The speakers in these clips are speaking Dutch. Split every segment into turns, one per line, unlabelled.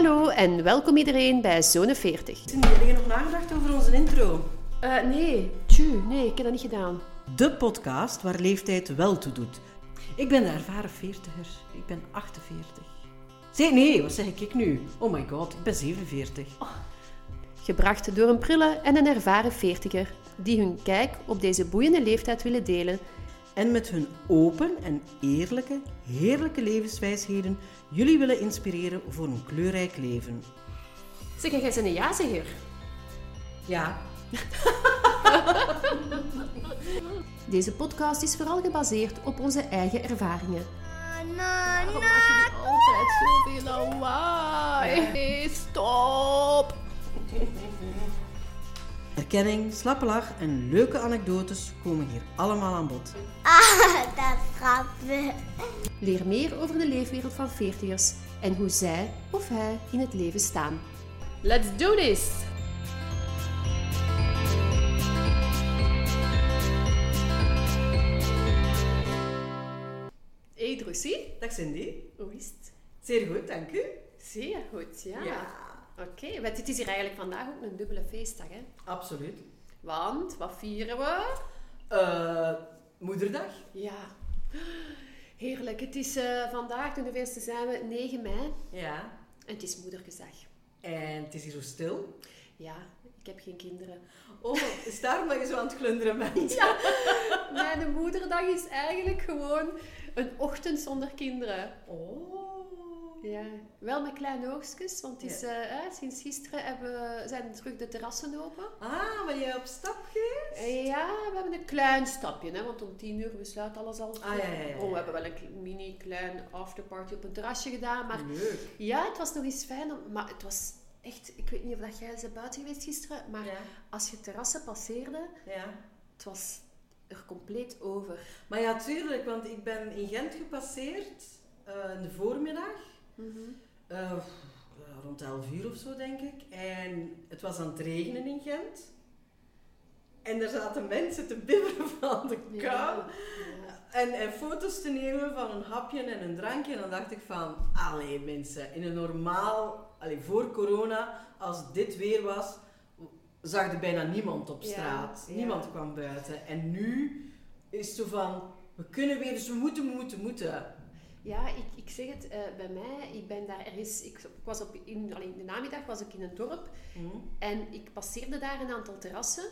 Hallo en welkom iedereen bij Zone 40.
Hebben jullie nog nagedacht over onze intro?
Uh, nee, tju, nee, ik heb dat niet gedaan.
De podcast waar leeftijd wel toe doet. Ik ben de ervaren veertiger. Ik ben 48. Zee, nee, wat zeg ik nu? Oh my god, ik ben 47.
Gebracht door een prille en een ervaren veertiger die hun kijk op deze boeiende leeftijd willen delen
en met hun open en eerlijke, heerlijke levenswijsheden jullie willen inspireren voor een kleurrijk leven.
Zeg, jij bent een ja-zegger?
Ja.
Deze podcast is vooral gebaseerd op onze eigen ervaringen.
Waarom maak je altijd zoveel lawaai? Stop!
Erkenning, slappe lach en leuke anekdotes komen hier allemaal aan bod.
Ah, dat grappig.
Leer meer over de leefwereld van veertigers en hoe zij of hij in het leven staan. Let's do this! Hey Drussie.
Dag Cindy.
Hoe is het?
Zeer goed, dank u.
Zeer goed, ja. ja. Oké, okay, want dit is hier eigenlijk vandaag ook een dubbele feestdag, hè?
Absoluut.
Want, wat vieren we?
Uh, moederdag.
Ja. Heerlijk. Het is uh, vandaag, de eerste zijn we, 9 mei.
Ja.
En het is moedergedag.
En het is hier zo stil.
Ja, ik heb geen kinderen.
Oh, is daarom dat je zo aan het glunderen bent?
Ja. Mijn moederdag is eigenlijk gewoon een ochtend zonder kinderen.
Oh.
Ja, wel met kleine oogstjes, want is, ja. uh, sinds gisteren hebben, zijn terug de terrassen open.
Ah, ben jij op stap geweest?
Uh, ja, we hebben een klein stapje, hè, want om tien uur besluit alles al.
Ah, ja, ja,
Oh, we hebben wel een mini klein afterparty op een terrasje gedaan, maar
Leuk.
ja, het was nog eens fijn, om, maar het was echt, ik weet niet of dat jij ze buiten geweest gisteren, maar als je terrassen passeerde,
ja.
het was er compleet over.
Maar ja, tuurlijk, want ik ben in Gent gepasseerd uh, in de voormiddag.
Mm -hmm.
uh, rond 11 uur of zo, denk ik. En het was aan het regenen in Gent. En er zaten mensen te bibberen van de kou.
Ja.
En, en foto's te nemen van een hapje en een drankje. En dan dacht ik van, allee mensen, in een normaal, allee, voor corona, als dit weer was, zag er bijna niemand op straat.
Ja,
niemand kwam buiten. En nu is het zo van, we kunnen weer, dus we moeten, moeten, moeten.
Ja, ik, ik zeg het, uh, bij mij, ik ben daar ergens, ik, ik was op, in, alleen de namiddag was ik in een dorp
Mm.
en ik passeerde daar een aantal terrassen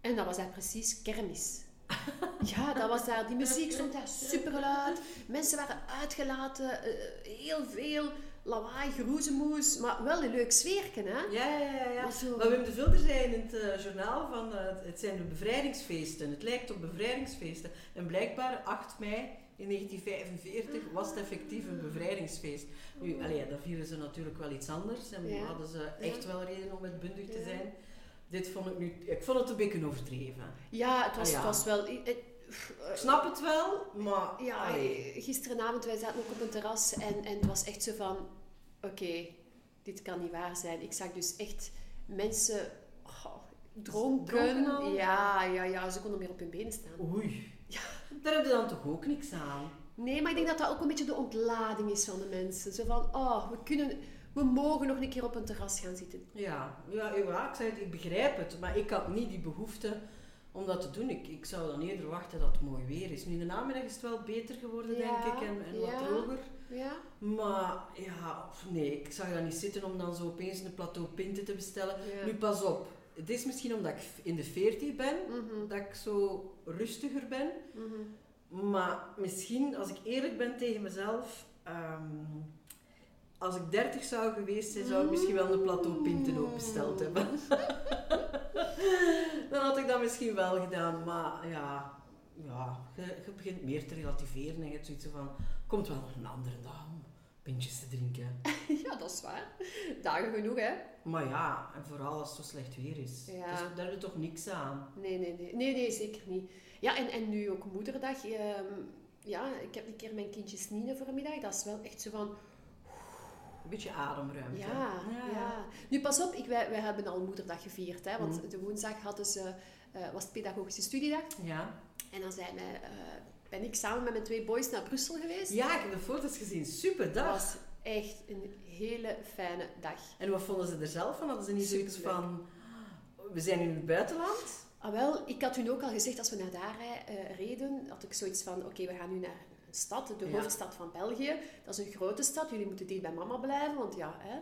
en dat was daar precies kermis. ja, dat was daar, die muziek stond daar super luid, mensen waren uitgelaten, uh, heel veel lawaai, geroezemoes, maar wel een leuk sfeerken, hè?
Ja, ja, ja. ja.
Maar zo-
Maar Wim de Vilder zei in het uh, journaal van uh, het zijn de bevrijdingsfeesten. Het lijkt op bevrijdingsfeesten. En blijkbaar 8 mei in 1945 was het effectief een bevrijdingsfeest. Nu, allee, dat vieren ze natuurlijk wel iets anders. En
Ja.
hadden ze echt wel reden om uitbundig te
Ja.
zijn. Dit vond ik nu... Ik vond het een beetje overdreven.
Ja, het was,
Ah, ja.
het was wel... het-
Ik snap het wel, maar...
Ja,
allee.
gisteravond, wij zaten ook op een terras en, en het was echt zo van... Oké, dit kan niet waar zijn. Ik zag dus echt mensen oh, dronken. Ja, ja, ja, ze konden meer op hun benen staan.
Oei. Daar heb je dan toch ook niks aan?
Nee, maar ik denk dat dat ook een beetje de ontlading is van de mensen. Zo van, oh, we kunnen... We mogen nog een keer op een terras gaan zitten.
Ja, ja, ja ik, zei ik begrijp het, maar ik had niet die behoefte om dat te doen. Ik, ik zou dan eerder wachten dat het mooi weer is. Nu in de namiddag is het wel beter geworden,
Ja,
denk ik, en, en wat
ja.
droger.
Ja?
Maar ja, nee, ik zag dat niet zitten om dan zo opeens een plateau pinten te bestellen. Nu pas op, het is misschien omdat ik in de 40 ben,
Mhm,
dat ik zo rustiger ben.
mhm.
Maar misschien, als ik eerlijk ben tegen mezelf, ehm, als ik 30 zou geweest zijn, zou ik misschien wel een plateau pinten ook besteld hebben. Dan had ik dat misschien wel gedaan, maar ja, ja je, je begint meer te relativeren en je hebt zoiets van, komt wel nog een andere dag pintjes te drinken.
Ja, dat is waar. Dagen genoeg, hè?
Maar ja, en vooral als het zo slecht weer is.
Ja.
Dus daar je toch niks aan.
Nee, nee, nee. Nee, nee, zeker niet. Ja, en, en nu ook moederdag. ehm, ja, ik heb een keer mijn kindjes Nine voor een middag. Dat is wel echt zo van...
Een beetje ademruimte.
Ja, ja. Nu pas op, ik, wij, wij hebben al moederdag gevierd. Hè, want
Mhm.
de woensdag hadden ze, eh, was het pedagogische studiedag.
Ja.
En dan zijn wij, eh, ben ik samen met mijn twee boys naar Brussel geweest.
ja, ik heb de foto's gezien. Super
Dat
dag.
was echt een hele fijne dag.
En wat vonden ze er zelf van? Hadden ze niet zoiets
Superleuk.
van, we zijn in het buitenland?
Ah, wel, ik had toen ook al gezegd, als we naar daar eh, reden, had ik zoiets van, oké, we gaan nu naar een stad, de
Ja.
hoofdstad van België. Dat is een grote stad, jullie moeten dicht bij mama blijven, want ja, hè.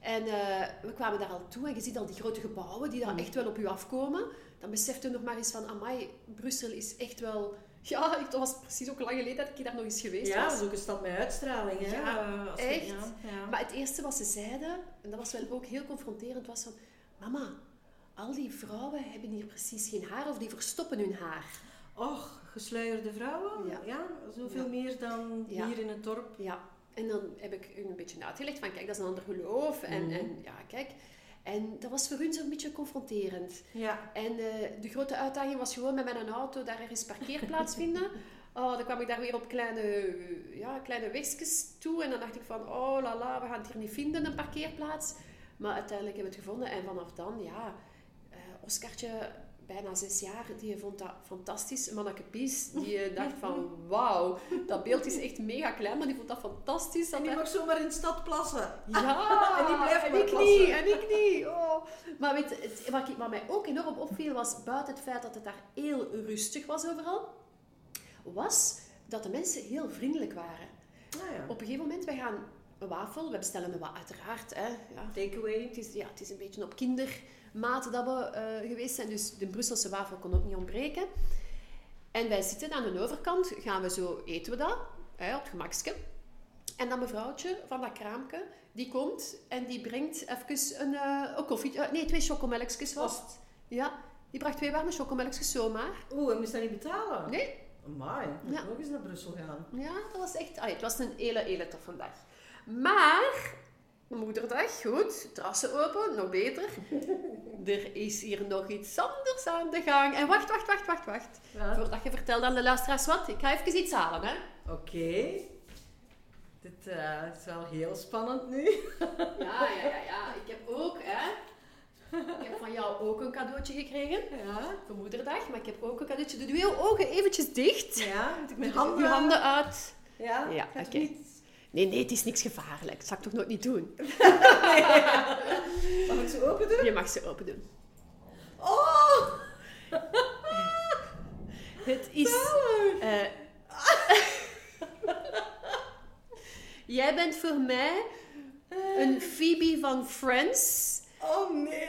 En eh, we kwamen daar al toe en je ziet al die grote gebouwen die daar
Mm.
echt wel op u afkomen. Dan besefte je nog maar eens van, amai, Brussel is echt wel... Ja, het was precies ook lang geleden dat ik daar nog eens geweest
Ja,
was.
dat is ook een stad met uitstraling. Hè?
Ja,
als
echt.
ja, ja.
Maar het eerste wat ze zeiden, en dat was wel ook heel confronterend, was van... Mama, al die vrouwen hebben hier precies geen haar of die verstoppen hun haar.
Och, gesluierde vrouwen?
Ja.
zoveel
Ja.
meer dan
Ja.
hier in het dorp.
Ja, en dan heb ik hun een beetje uitgelegd van, kijk, dat is een ander geloof. En,
Mhm.
en ja, kijk. En dat was voor hun zo'n beetje confronterend.
Ja.
En eh, de grote uitdaging was gewoon met mijn auto daar ergens parkeerplaats vinden. Oh, dan kwam ik daar weer op kleine, eh, ja, kleine wegjes toe. En dan dacht ik van, oh la la, we gaan het hier niet vinden, een parkeerplaats. Maar uiteindelijk hebben we het gevonden. En vanaf dan, ja, eh Oscartje, bijna zes jaar, die vond dat fantastisch. Manneke Pies, die dacht van, wauw, dat beeld is echt mega klein, maar die vond dat fantastisch. Dat
En die mag zomaar in de stad plassen.
ja,
En die blijft
en ik
plassen.
niet, en ik niet. Oh. Maar weet, je, het, wat, ik- wat mij ook enorm opviel was, buiten het feit dat het daar heel rustig was overal, was dat de mensen heel vriendelijk waren.
Nou ja.
Op een gegeven moment, wij gaan een wafel, we bestellen een wat uiteraard. Hè, ja.
Takeaway.
Het, is, ja, het is een beetje op kindermaat dat we eh, geweest zijn, dus de Brusselse wafel kon ook niet ontbreken. En wij zitten aan de overkant, gaan we zo, eten we dat, hè, op het gemakske. En dan mevrouwtje van dat kraampje, die komt en die brengt even een, eh, een koffie, eh, nee, twee chocomelkjes was het. Ja, die bracht twee warme chocomelkjes zomaar.
Oeh, en moest dat niet betalen?
Nee,
Amai, moet
Ja.
ook eens naar Brussel gaan.
Ja, dat was echt... allee, het was een hele, hele toffe dag. Maar, moederdag, goed, terrassen open, nog beter. Er is hier nog iets anders aan de gang. En wacht, wacht, wacht, wacht, wacht.
Ja.
Voordat je vertelt aan de luisteraars wat, ik ga even iets halen, hè.
Oké. Dit eh, is wel heel spannend nu.
Ja, ja, ja, ja. Ik heb ook, hè. Ik heb van jou ook een cadeautje gekregen.
Ja.
Voor moederdag, maar ik heb ook een cadeautje. Doe je ogen eventjes dicht.
Ja, moet ik mijn
Je
handen...
handen uit.
Ja,
Ja, oké.
niet...
Nee, nee, het is niks gevaarlijk. Dat zou ik toch nooit niet doen.
Mag ik ze open doen?
Je mag ze open doen.
Oh!
Het is... Eh, Jij bent voor mij een Phoebe van Friends.
Oh nee!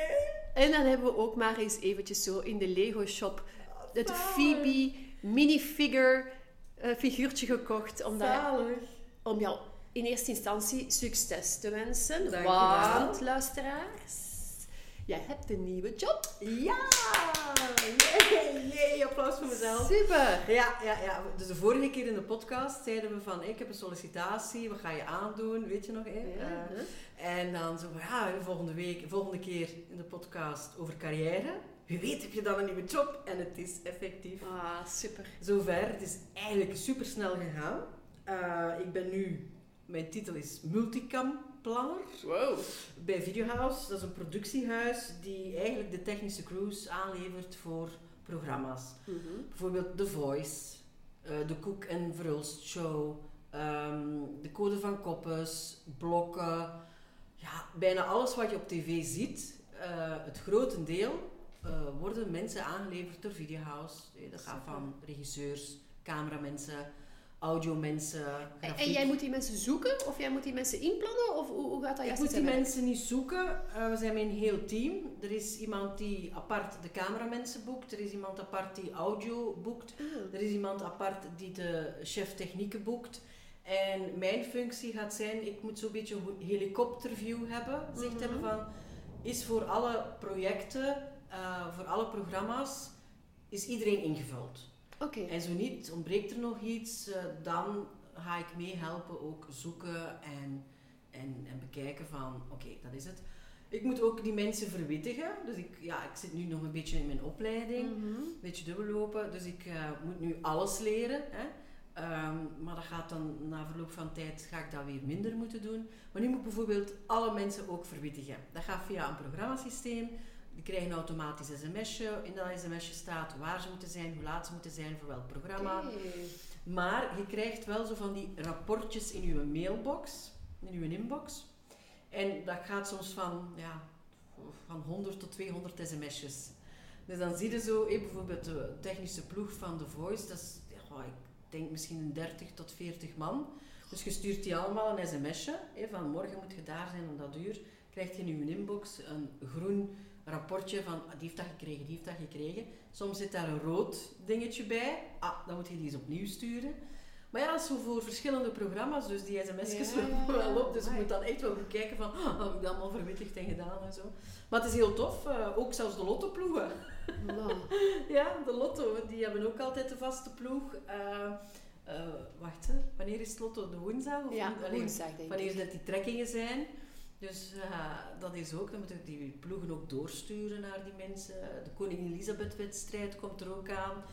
En dan hebben we ook maar eens eventjes zo in de Lego shop het. Phoebe minifigure eh, figuurtje gekocht. Om,
Zalig.
om jou in eerste instantie succes te wensen.
Dankjewel.
Want, luisteraars, jij hebt een nieuwe job.
Ja! Jee, jee, applaus voor mezelf.
Super!
Ja, ja, ja. Dus de vorige keer in de podcast zeiden we van, ik heb een sollicitatie, wat ga je aandoen, weet je nog?
Ja,
Eh, en dan zo, ja, volgende week, volgende keer in de podcast over carrière. Wie weet heb je dan een nieuwe job en het is effectief
Ah, super.
zover. Het is eigenlijk super snel gegaan. Eh, ik ben nu, mijn titel is Multicam Planner
Wow.
bij Videohouse. Dat is een productiehuis die eigenlijk de technische crews aanlevert voor programma's.
Mhm.
Bijvoorbeeld The Voice, eh, de Koek en Verhulst Show, ehm, de Code van Koppes, blokken. Ja, bijna alles wat je op tv ziet, eh, het grotendeel, eh worden mensen aangeleverd door Videohouse. Dat gaat van regisseurs, cameramensen, audiomensen,
En, jij moet die mensen zoeken of jij moet die mensen inplannen? Of hoe, hoe gaat dat
Ik
juist
moet die mensen niet zoeken. Eh, we zijn met een heel team. Er is iemand die apart de cameramensen boekt. Er is iemand apart die audio boekt.
Ah.
Er is iemand apart die de chef technieken boekt. En mijn functie gaat zijn, ik moet zo'n beetje een helikopterview hebben. Zicht
Mhm.
hebben van, is voor alle projecten, eh, voor alle programma's, is iedereen ingevuld.
Oké.
En zo niet, ontbreekt er nog iets, eh, dan ga ik meehelpen, ook zoeken en, en, en bekijken van, oké, dat is het. Ik moet ook die mensen verwittigen. Dus ik, ja, ik zit nu nog een beetje in mijn opleiding,
Mhm.
een beetje dubbel lopen. Dus ik eh, moet nu alles leren. Hè. Ehm, maar dat gaat dan, na verloop van tijd, ga ik dat weer minder moeten doen. Maar nu moet ik bijvoorbeeld alle mensen ook verwittigen. Dat gaat via een programmasysteem. Die krijgen een automatisch sms'je. In dat sms'je staat waar ze moeten zijn, hoe laat ze moeten zijn, voor welk programma. Maar je krijgt wel zo van die rapportjes in je mailbox. in uw inbox. En dat gaat soms van, ja, van 100 tot 200 sms'jes. Dus dan zie je zo, hé, bijvoorbeeld de technische ploeg van The Voice, dat is, ja, ik denk misschien een 30 tot 40 man. Dus je stuurt die allemaal een sms'je, hé, van morgen moet je daar zijn om dat uur. Krijg je in je inbox een groen rapportje van, ah, die heeft dat gekregen, die heeft dat gekregen. Soms zit daar een rood dingetje bij, ah, dan moet je die eens opnieuw sturen. Maar ja, dat is zo voor verschillende programma's, dus die sms'jes
Ja, ja,
lopen
ja.
wel op. Dus je moet dan echt wel bekijken van, ah, heb ik dat allemaal verwittigd en gedaan en zo. Maar het is heel tof, eh, ook zelfs de lottoploegen. Ja, de lotto, die hebben ook altijd de vaste ploeg. Eh, eh, wacht, hè. wanneer is het lotto? De woensdag? Of
ja, woensdag denk
Wanneer
ik.
dat die trekkingen zijn. Dus eh, dat is ook, dan moeten we die ploegen ook doorsturen naar die mensen. De Koningin Elisabeth wedstrijd komt er ook aan.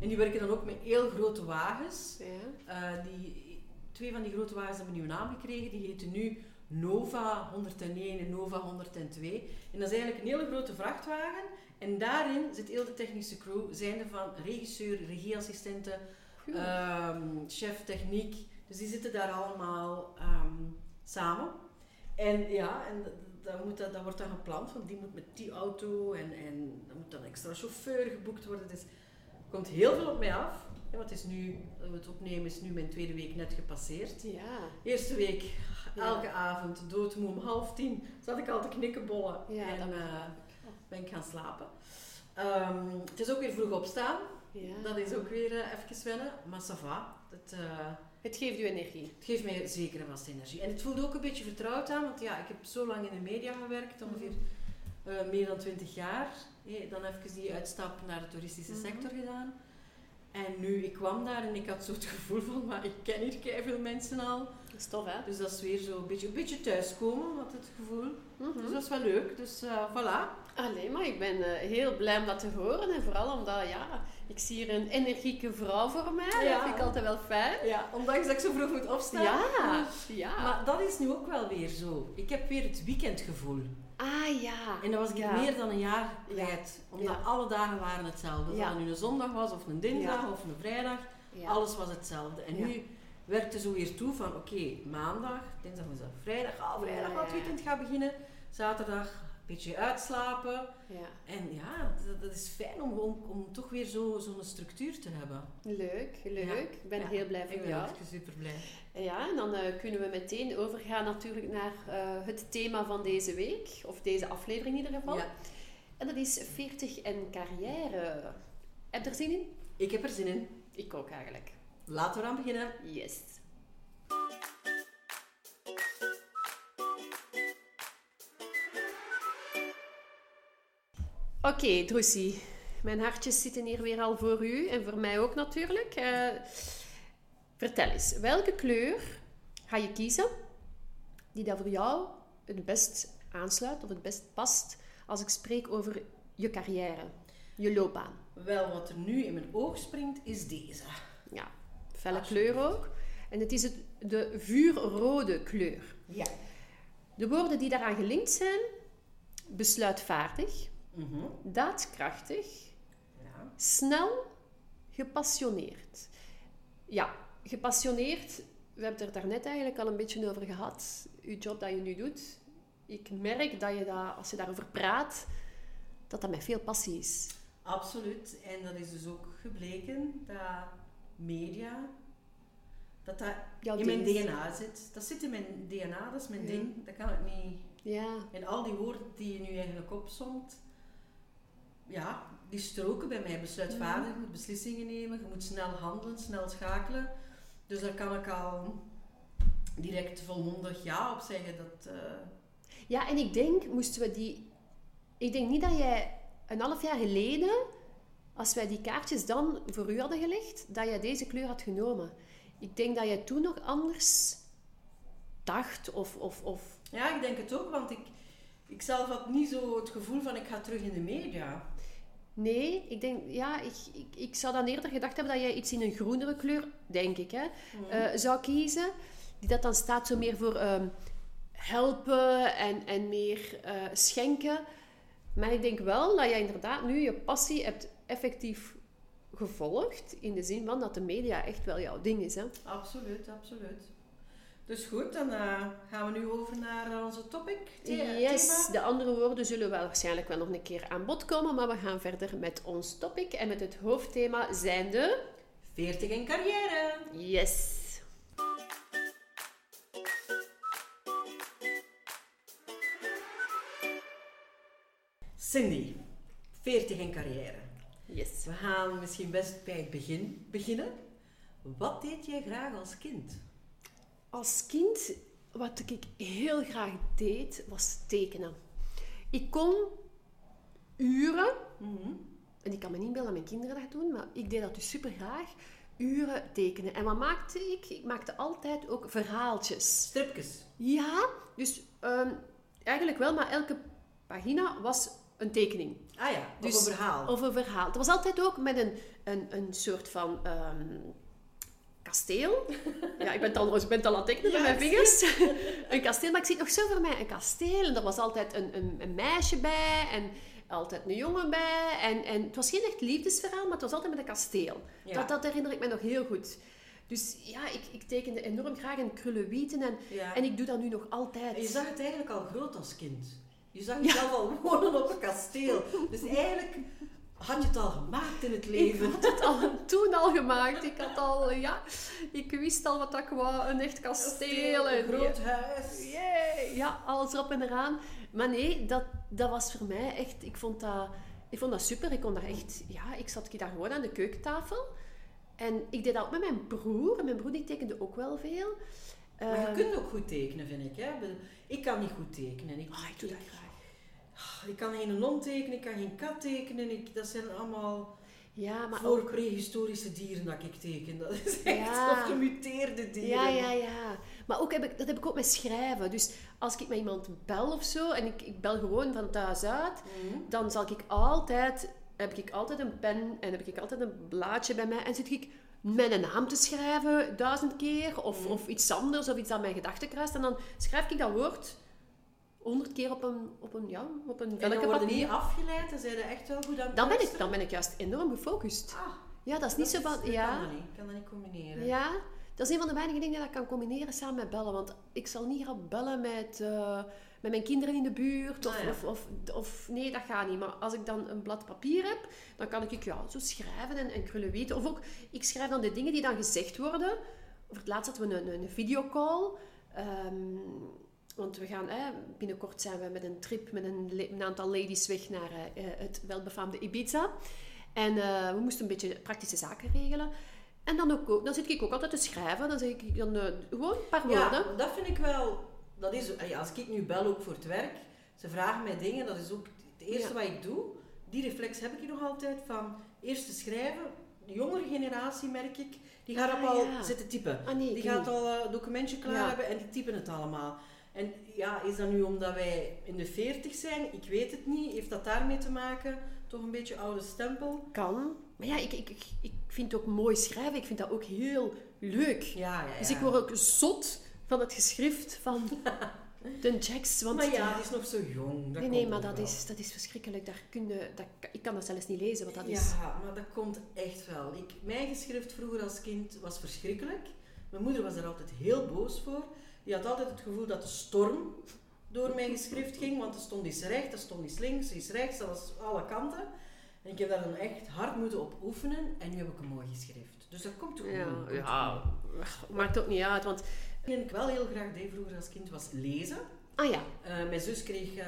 En die werken dan ook met heel grote wagens.
Ja.
Eh, die, twee van die grote wagens hebben een nieuwe naam gekregen. Die heten nu Nova 101 en Nova 102. En dat is eigenlijk een hele grote vrachtwagen. En daarin zit heel de technische crew, zijnde van regisseur, regieassistenten,
Goed.
ehm, chef techniek. Dus die zitten daar allemaal ehm, samen. En ja, en dat, dat, moet, dat, dat wordt dan gepland, want die moet met die auto en, en dan moet dan extra chauffeur geboekt worden. Dus er komt heel veel op mij af. Ja, want het is nu, we het opnemen, is nu mijn tweede week net gepasseerd.
ja.
Eerste week,
Ja.
elke avond, doodmoe om half tien, zat ik al te knikkenbollen.
Ja,
en eh, ben ik gaan slapen. Ehm, het is ook weer vroeg opstaan.
ja.
Dat is ook weer eh, even wennen. Maar ça va. Eh,
Het geeft u energie.
het geeft mij zeker en vast energie. En het voelde ook een beetje vertrouwd aan. Want ja, ik heb zo lang in de media gewerkt. Ongeveer eh, meer dan twintig jaar. Eh, dan even die uitstap naar de toeristische
Mhm.
sector gedaan. En nu, ik kwam daar en ik had zo het gevoel van, maar ik ken hier veel mensen al.
Dat is tof, hè?
Dus dat is weer zo een beetje, een beetje thuiskomen, had het gevoel.
Mhm.
Dus dat is wel leuk. Dus eh, voilà.
Allee, maar ik ben eh, heel blij om dat te horen. En vooral omdat, ja, ik zie hier een energieke vrouw voor mij.
Ja.
Dat vind ik altijd wel fijn.
Ja, ondanks dat ik zo vroeg moet opstaan.
Ja, ja.
Maar dat is nu ook wel weer zo. Ik heb weer het weekendgevoel.
ah, ja.
En dat was ik
Ja.
meer dan een jaar kwijt. Omdat alle dagen waren hetzelfde. Of dat nu een zondag was, of een dinsdag, of een vrijdag.
Ja.
Alles was hetzelfde. En nu werkte zo weer toe van, oké, maandag, dinsdag, woensdag, vrijdag. Ah, vrijdag
Ja,
gaat het weekend gaat beginnen. Zaterdag, beetje uitslapen.
Ja.
En ja, dat, dat is fijn om, om, om toch weer zo- zo'n structuur te hebben.
Leuk, leuk.
Ja.
Ik ben
Ja.
heel blij
Ik
voor
ben
jou.
ook super blij.
Ja, en dan eh, kunnen we meteen overgaan natuurlijk naar eh, het thema van deze week. Of deze aflevering in ieder geval.
Ja,
En dat is 40 en carrière. Heb je er zin in?
ik heb er zin in.
Ik ook eigenlijk.
Laten we aan beginnen.
Yes. Oké, Droesie. Mijn hartjes zitten hier weer al voor u en voor mij ook natuurlijk. Eh, vertel eens, welke kleur ga je kiezen die dat voor jou het best aansluit of het best past als ik spreek over je carrière, je loopbaan?
Wel, wat er nu in mijn oog springt, is deze.
Ja, felle kleur ook. En het is het, de vuurrode kleur.
Ja.
De woorden die daaraan gelinkt zijn, besluitvaardig,
Mhm.
daadkrachtig,
ja.
snel, gepassioneerd. Ja, gepassioneerd, we hebben het er daarnet eigenlijk al een beetje over gehad. Uw job dat je nu doet. Ik merk dat je dat, als je daarover praat, dat dat met veel passie is.
Absoluut. En dat is dus ook gebleken dat media, dat dat
Jouw
in mijn
ding.
DNA zit. Dat zit in mijn DNA, dat is mijn
Ja.
ding. Dat kan ik niet...
Ja,
En al die woorden die je nu eigenlijk opsomt, ja, die stroken bij mij. Besluitvaardig, je moet beslissingen nemen, je moet snel handelen, snel schakelen. Dus daar kan ik al direct volmondig ja op zeggen. Dat, eh,
Ja, en ik denk, moesten we die... Ik denk niet dat jij een half jaar geleden, als wij die kaartjes dan voor u hadden gelegd, dat jij deze kleur had genomen. Ik denk dat jij toen nog anders dacht of... of, of
Ja, ik denk het ook, want ik, ik zelf had niet zo het gevoel van ik ga terug in de media.
Nee, ik denk... Ja, ik, ik, ik zou dan eerder gedacht hebben dat jij iets in een groenere kleur, denk ik, hè, eh, zou kiezen. Die dat dan staat zo meer voor ehm, helpen en, en meer eh, schenken. Maar ik denk wel dat jij inderdaad nu je passie hebt effectief gevolgd. In de zin van dat de media echt wel jouw ding is. Hè?
Absoluut, absoluut. Dus goed, dan eh, gaan we nu over naar eh, onze topic. the-
Yes,
thema.
de andere woorden zullen wel waarschijnlijk wel nog een keer aan bod komen, maar we gaan verder met ons topic. En met het hoofdthema zijn de...
40 en carrière.
Yes.
Cindy, 40 en carrière.
Yes.
We gaan misschien best bij het begin beginnen. Wat deed jij graag als kind?
Als kind, wat ik heel graag deed, was tekenen. Ik kon uren, en ik kan me niet inbeelden dat mijn kinderen dat doen, maar ik deed dat dus super graag, uren tekenen. En wat maakte ik? Ik maakte altijd ook verhaaltjes.
Stripjes.
Ja, dus ehm, eigenlijk wel, maar elke pagina was een tekening.
Ah ja, dus
Dus-
een verhaal.
Of een verhaal. Het was altijd ook met een, een, een soort van ehm, kasteel. Ja, ik ben het al, ik ben het al aan het tekenen met
Ja,
mijn vingers. een kasteel, maar ik zie het nog zo voor mij, een kasteel. En er was altijd een, een, een meisje bij en altijd een jongen bij. En, en het was geen echt liefdesverhaal, maar het was altijd met een kasteel.
Ja.
Dat, dat herinner ik me nog heel goed. Dus ja, ik, ik tekende enorm graag in krullenwieten en,
Ja.
en ik doe dat nu nog altijd.
En je zag het eigenlijk al groot als kind. Je zag jezelf al wonen op een kasteel. Dus eigenlijk had je het al gemaakt in het
Ik
leven.
had het al, toen al gemaakt. Ik had al, ja, ik wist al wat ik wou, een echt kasteel.
een
En,
groot huis.
Yay, ja, alles erop en eraan. Maar nee, dat, dat was voor mij echt, ik vond dat, ik vond dat super. Ik kon daar echt, ja, ik zat daar gewoon aan de keukentafel. En ik deed dat ook met mijn broer. En mijn broer die tekende ook wel veel.
Maar je
Ehm,
kunt ook goed tekenen, vind ik. Hè? Ik Ik kan niet goed tekenen. Ik,
oh, ik doe dat graag.
Ik kan geen hond tekenen, ik kan geen kat tekenen. Ik, dat zijn allemaal
Ja, maar
voor
ook...
prehistorische dieren dat ik teken. Dat is echt
Ja.
of gemuteerde dieren.
Ja, ja, ja. Maar ook heb ik, dat heb ik ook met schrijven. Dus als ik met iemand bel of zo, en ik, ik bel gewoon van thuis uit,
Mhm.
dan zal ik altijd, heb ik altijd een pen en heb ik altijd een blaadje bij mij en zit ik mijn naam te schrijven duizend keer of,
Mhm.
of iets anders of iets dat mijn gedachten kruist en dan schrijf ik dat woord honderd keer op een, op een, ja, op een
En dan
velletje
worden
papier.
niet afgeleid en zijn er echt wel goed aan het
Dan ben, ik, dan ben ik juist enorm gefocust.
Ah,
Ja, dat is niet zo van... Ja,
kan dat niet. Ik kan dat niet combineren.
Ja, dat is een van de weinige dingen dat ik kan combineren samen met bellen. Want ik zal niet gaan bellen met, eh, met mijn kinderen in de buurt. Of,
Ah, ja.
of, of, of nee, dat gaat niet. Maar als ik dan een blad papier heb, dan kan ik ja, zo schrijven en, en krullen weten. Of ook, ik schrijf dan de dingen die dan gezegd worden. Voor het laatst hadden we een, een videocall. Ehm, want we gaan, binnenkort zijn we met een trip met een, een aantal ladies weg naar eh, eh, het welbefaamde Ibiza. En eh, we moesten een beetje praktische zaken regelen. En dan, ook, dan zit ik ook altijd te schrijven. Dan zeg ik dan, eh, gewoon een paar
Ja,
woorden.
dat vind ik wel... Dat is, als ik nu bel ook voor het werk, ze vragen mij dingen, dat is ook het eerste
Ja.
wat ik doe. Die reflex heb ik hier nog altijd van eerst te schrijven. De jongere generatie, merk ik, die gaat
Ah,
op al
ja.
zitten typen.
Ah, nee,
die gaat
niet.
al een documentje klaar hebben en die typen het allemaal. En ja, is dat nu omdat wij in de 40 zijn? Ik weet het niet. Heeft dat daarmee te maken? Toch een beetje oude stempel?
Kan. Maar ja, ik, ik, ik, vind ook mooi schrijven. Ik vind dat ook heel leuk.
Ja, ja, ja.
Dus ik word ook zot van het geschrift van de Jacks. Want
Maar ja, die is nog zo jong. Dat
nee, maar dat
wel.
is, dat is verschrikkelijk. Daar kun je, dat, ik kan dat zelfs niet lezen, wat dat
ja,
is.
maar dat komt echt wel. Ik, mijn geschrift vroeger als kind was verschrikkelijk. Mijn moeder was er altijd heel boos voor. Die had altijd het gevoel dat de storm door mijn geschrift ging, want er stond iets rechts, er stond iets links, iets rechts, dat was alle kanten. En ik heb daar dan echt hard moeten op oefenen en nu heb ik een mooi geschrift. Dus dat komt goed.
Ja, ja. Maakt ook niet uit, want...
Wat ik wel heel graag deed vroeger als kind was lezen.
Ah ja,
Eh, mijn zus kreeg, eh,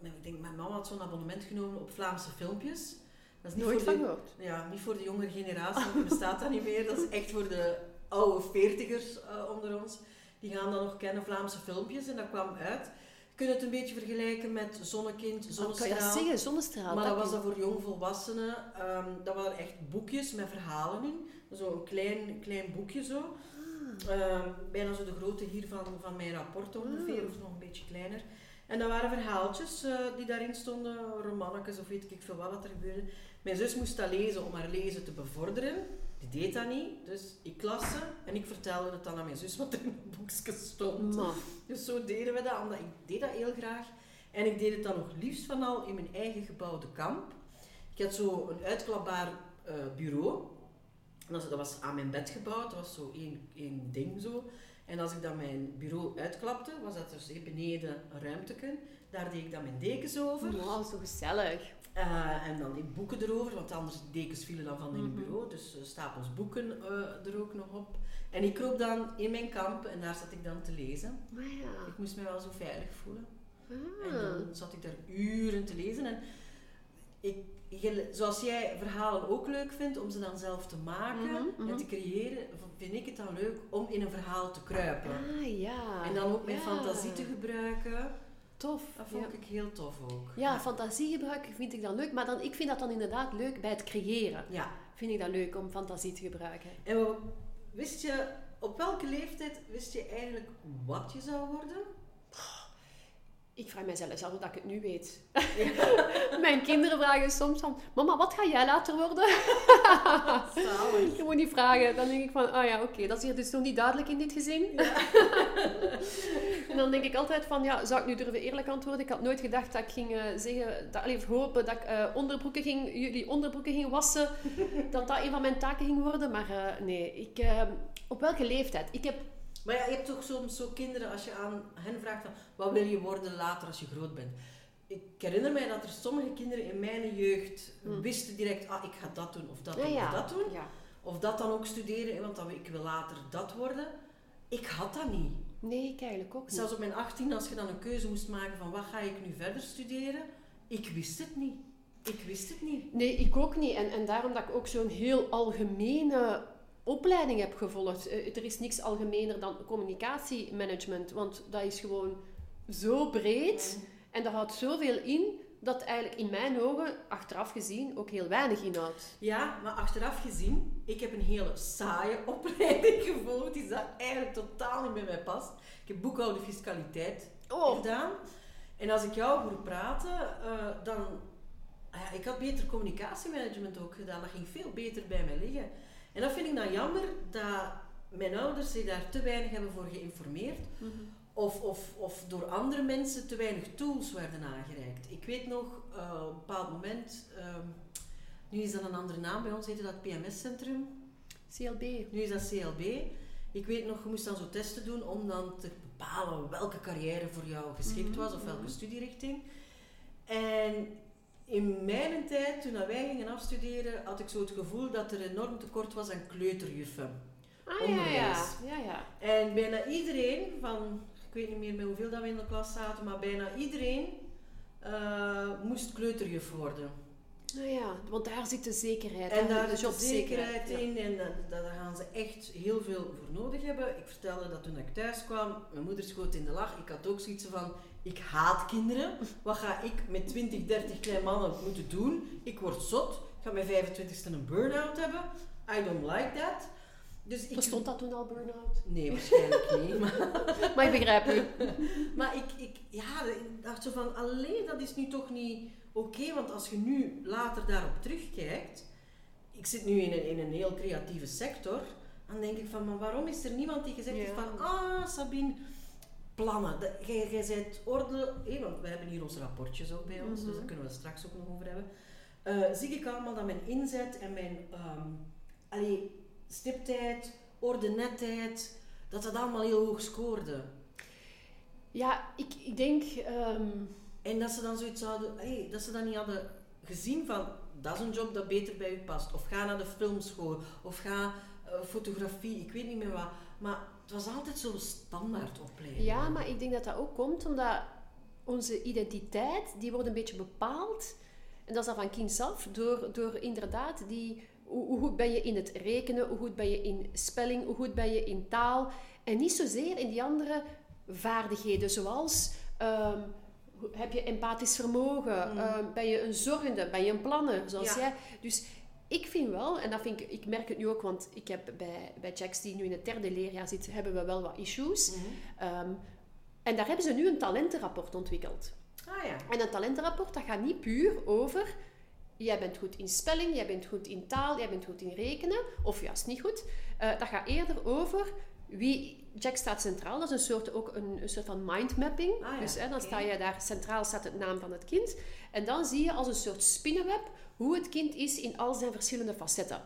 mijn- ik denk, mijn mama had zo'n abonnement genomen op Vlaamse filmpjes. Dat is niet
nooit
voor
van
de,
gehoord.
ja, niet voor de jongere generatie, want bestaat dat niet meer. Dat is echt voor de oude veertigers eh, onder ons. Die gaan dat nog kennen, Vlaamse filmpjes. En dat kwam uit. Je kunt het een beetje vergelijken met Zonnekind,
Wat kan je
Zonnestraal.
dat zeggen? Zonnestraal.
Maar dat was dan voor jongvolwassenen. Ehm dat waren echt boekjes met verhalen in. Zo'n klein, klein boekje zo. Ehm, bijna zo de grootte hier van, van mijn rapport ongeveer,
Ah.
of nog een beetje kleiner. En dat waren verhaaltjes eh, die daarin stonden, romannetjes of weet ik veel wat er gebeurde. Mijn zus moest dat lezen om haar lezen te bevorderen. Die deed dat niet, dus ik las ze en ik vertelde het dan aan mijn zus wat er in het boekje stond.
Maar,
Dus zo deden we dat, omdat ik deed dat heel graag. En ik deed het dan nog liefst van al in mijn eigen gebouwde kamp. Ik had zo een uitklapbaar eh, bureau. En dat was- aan mijn bed gebouwd, dat was zo één, één ding zo. En als ik dan mijn bureau uitklapte, was dat dus beneden een ruimteken. Daar deed ik dan mijn dekens over.
Wauw, zo gezellig.
Eh, en dan die boeken erover, want anders de dekens vielen dan van in het
Mhm.
bureau. Dus eh, stapels boeken eh, er ook nog op. En ik kroop dan in mijn kamp en daar zat ik dan te lezen.
Maar ja.
Ik moest me wel zo veilig voelen. En
Ah.
dan zat ik daar uren te lezen. En ik, zoals jij verhalen ook leuk vindt om ze dan zelf te maken
Mhm, mhm.
en te creëren, vind ik het dan leuk om in een verhaal te kruipen.
Ah ja.
En dan ook mijn
Ja.
fantasie te gebruiken.
Tof.
Dat vond
ja.
ik heel tof ook.
Ja, fantasie gebruiken vind ik dan leuk. Maar dan, ik vind dat dan inderdaad leuk bij het creëren.
Ja.
Vind ik dat leuk om fantasie te gebruiken.
En wist je, op welke leeftijd wist je eigenlijk wat je zou worden?
Ik vraag mezelf zelf dat ik het nu weet. Mijn kinderen vragen soms van... Mama, wat ga jij later worden? Je moet niet vragen. Dan denk ik van... Ah ja, oké. dat is hier dus nog niet duidelijk in dit gezin. en dan denk ik altijd van... Ja, zou ik nu durven eerlijk antwoorden? Ik had nooit gedacht dat ik ging eh, zeggen... Dat, allee, hopen dat ik eh, onderbroeken ging... Jullie onderbroeken ging wassen. dat dat een van mijn taken ging worden. Maar eh, nee, ik... op welke leeftijd? Ik heb...
Maar ja, je hebt toch soms zo kinderen als je aan hen vraagt van wat wil je worden later als je groot bent. Ik herinner mij dat er sommige kinderen in mijn jeugd
Hmm.
wisten direct, ah ik ga dat doen of dat
Ja,
doen
ja.
of dat doen.
Ja.
Of dat dan ook studeren, want dan, ik wil later dat worden. Ik had dat niet.
Nee, ik eigenlijk ook niet.
Zelfs op mijn 18, als je dan een keuze moest maken van wat ga ik nu verder studeren, ik wist het niet. Ik wist het niet.
Nee, ik ook niet. En, en daarom dat ik ook zo'n heel algemene opleiding heb gevolgd. Eh, er is niks algemener dan communicatiemanagement, want dat is gewoon zo breed en dat houdt zoveel in dat eigenlijk in mijn ogen, achteraf gezien, ook heel weinig inhoudt.
Ja, maar achteraf gezien, ik heb een hele saaie opleiding gevolgd die dat eigenlijk totaal niet bij mij past. Ik heb boekhouden fiscaliteit
Oh,
gedaan. En als ik jou hoor praten, eh, dan... ah Ja, ik had beter communicatiemanagement ook gedaan. Dat ging veel beter bij mij liggen. En dat vind ik dan jammer dat mijn ouders zich daar te weinig hebben voor geïnformeerd. Of, of, of door andere mensen te weinig tools werden aangereikt. Ik weet nog, eh, op een bepaald moment, ehm, nu is dat een andere naam bij ons, heette dat PMS-centrum.
CLB.
Nu is dat CLB. Ik weet nog, je moest dan zo testen doen om dan te bepalen welke carrière voor jou geschikt was of welke studierichting. En in mijn tijd, toen wij gingen afstuderen, had ik zo het gevoel dat er enorm tekort was aan kleuterjuffen.
Ah ja, ja. Ja, ja.
En bijna iedereen van, ik weet niet meer met hoeveel dat we in de klas zaten, maar bijna iedereen eh, moest kleuterjuf worden.
Nou ja, want daar zit de zekerheid.
En daar
de
is de
jobzekerheid,
zekerheid
ja.
in en daar gaan ze echt heel veel voor nodig hebben. Ik vertelde dat toen ik thuis kwam, mijn moeder schoot in de lach. Ik had ook zoiets van, ik haat kinderen. Wat ga ik met 20, 30 kleine mannen moeten doen? Ik word zot. Ik ga mijn 25ste een burn-out hebben. I don't like that. Dus ik...
Bestond dat toen al burn-out?
Nee, waarschijnlijk niet. Maar,
Maar ik begrijp u.
maar ik, ik ja, ik dacht zo van, alleen dat is nu toch niet oké. want als je nu later daarop terugkijkt, ik zit nu in een, in een heel creatieve sector, dan denk ik van, maar waarom is er niemand die gezegd heeft
Ja.
van, ah Sabine, plannen. Jij, jij bent orde, hé, want we hebben hier onze rapportjes ook bij ons, dus
Mhm.
daar kunnen we het straks ook nog over hebben. Eh, zie ik allemaal dat mijn inzet en mijn ehm allee, stiptheid, ordenetheid, dat dat allemaal heel hoog scoorde.
Ja, ik, ik denk... ehm,
En dat ze dan zoiets hadden, hey, dat ze dan niet hadden gezien van, dat is een job dat beter bij u past. Of ga naar de filmschool, of ga eh, fotografie, ik weet niet meer wat. Maar het was altijd zo'n standaard opleiding.
Ja, maar ik denk dat dat ook komt omdat onze identiteit, die wordt een beetje bepaald. En dat is dan van kinds af, door, door inderdaad die... Hoe, goed ben je in het rekenen, hoe goed ben je in spelling, hoe goed ben je in taal. En niet zozeer in die andere vaardigheden, zoals... ehm, heb je empathisch vermogen?
Mm.
Ehm, ben je een zorgende? Ben je een planner? Zoals
Ja.
jij. Dus ik vind wel, en dat vind ik, ik merk het nu ook, want ik heb bij, bij Jax, die nu in het derde leerjaar zit, hebben we wel wat issues.
Mhm.
Ehm, en daar hebben ze nu een talentenrapport ontwikkeld.
Ah ja.
En een talentenrapport, dat gaat niet puur over... Jij bent goed in spelling, jij bent goed in taal, jij bent goed in rekenen. Of juist niet goed. Eh, dat gaat eerder over wie... Jack staat centraal, dat is een soort, ook een, een soort van mindmapping.
Ah ja,
dus hè, dan sta je daar, centraal staat het naam van het kind. En dan zie je als een soort spinnenweb hoe het kind is in al zijn verschillende facetten.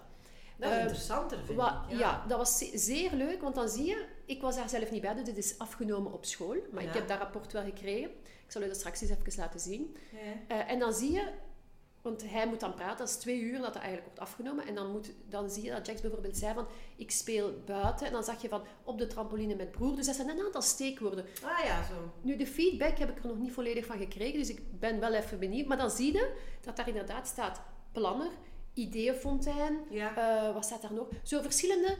Dat is
Eh,
interessanter, vind ik.
ja. dat was ze- zeer leuk, want dan zie je, ik was daar zelf niet bij, dus dit is afgenomen op school, maar ik heb dat rapport wel gekregen. Ik zal u dat straks eens even laten zien. Eh, en dan zie je, want hij moet dan praten, dat is twee uur dat dat eigenlijk wordt afgenomen. En dan, moet, dan zie je dat Jax bijvoorbeeld zei van, ik speel buiten. En dan zag je van, op de trampoline met broer. Dus dat zijn een aantal steekwoorden.
Ah ja, zo.
Nu, de feedback heb ik er nog niet volledig van gekregen, dus ik ben wel even benieuwd. Maar dan zie je dat daar inderdaad staat planner, ideeënfontein,
Ja.
eh, wat staat daar nog? Zo verschillende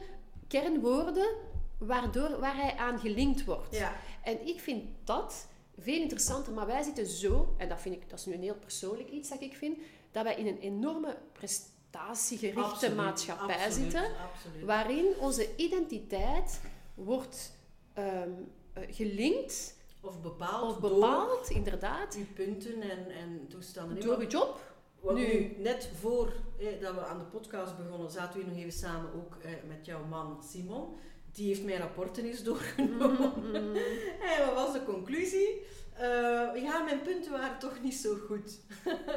kernwoorden waardoor, waar hij aan gelinkt wordt.
ja.
En ik vind dat veel interessanter, maar wij zitten zo, en dat, vind ik, dat is nu een heel persoonlijk iets dat ik vind, dat wij in een enorme prestatiegerichte
Absoluut,
maatschappij
absoluut,
zitten,
Absoluut.
waarin onze identiteit wordt ehm, eh, gelinkt
Of bepaald,
of bepaald, inderdaad,
door uw punten en, en toestanden.
Door uw job. nu-
nu, net voor eh, dat we aan de podcast begonnen, zaten we nog even samen ook eh, met jouw man Simon. Die heeft mijn rapporten eens doorgenomen.
Mm,
En wat was de conclusie? Eh, ja, mijn punten waren toch niet zo goed.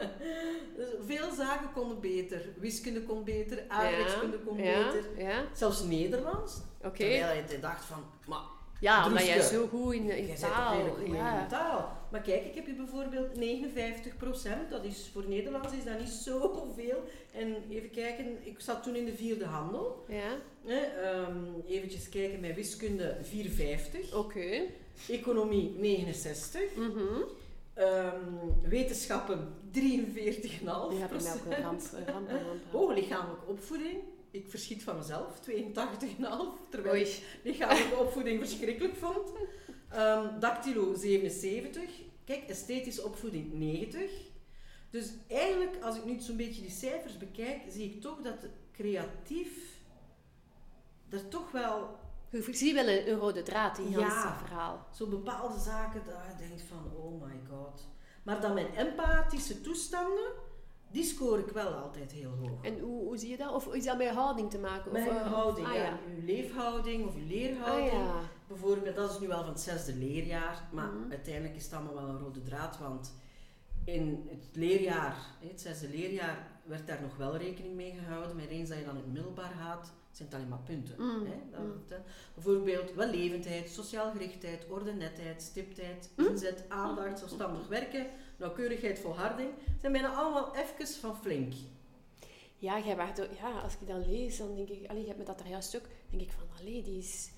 dus veel zaken konden beter. Wiskunde kon beter, aardrijkskunde kon
ja,
beter.
ja,
Zelfs Nederlands. Terwijl je dacht van, maar
Ja, omdat jij zo goed in, in
jij
taal...
goed in
ja.
taal. Maar kijk, ik heb hier bijvoorbeeld 59%. Dat is voor Nederlands is dat niet zoveel. En even kijken, ik zat toen in de vierde handel.
Ja,
ehm, eventjes kijken, mijn wiskunde 450.
oké.
Economie 69.
Mhm.
Ehm, wetenschappen 43,5
Ja, bij mij ook een ramp, ramp, een ramp.
Oh, lichamelijke opvoeding. Ik verschiet van mezelf, 82,5. Terwijl
Oei.
ik lichamelijke opvoeding verschrikkelijk vond. Ehm dactylo 77. Kijk, esthetische opvoeding 90. Dus eigenlijk, als ik nu zo'n beetje die cijfers bekijk, zie ik toch dat creatief er toch wel
Ik zie wel een, rode draad in
Ja.
Verhaal.
zo bepaalde zaken dat je denkt van, oh my god. Maar dan mijn empathische toestanden, die scoor ik wel altijd heel hoog.
En hoe, hoe zie je dat? Of is dat met houding te maken? Of, eh,
houding,
ah,
ja.
ja.
uw leefhouding of uw
Ah,
leerhouding.
ja.
Bijvoorbeeld, dat is nu wel van het zesde leerjaar, maar
Mhm.
uiteindelijk is het allemaal wel een rode draad, want in het leerjaar, het zesde leerjaar, werd daar nog wel rekening mee gehouden, maar eens dat je dan het middelbaar gaat, zijn het alleen maar punten.
Mm,
Hè? Dat
mm.
hè. Bijvoorbeeld wellevendheid, sociaal gerichtheid, ordenetheid, stiptheid, inzet, aandacht, zelfstandig werken, nauwkeurigheid, volharding, zijn bijna allemaal even van flink.
Ja, jij ook- ja, als ik dan lees, dan denk ik... Allee, je hebt me dat er juist ook... denk ik van, allee, die is...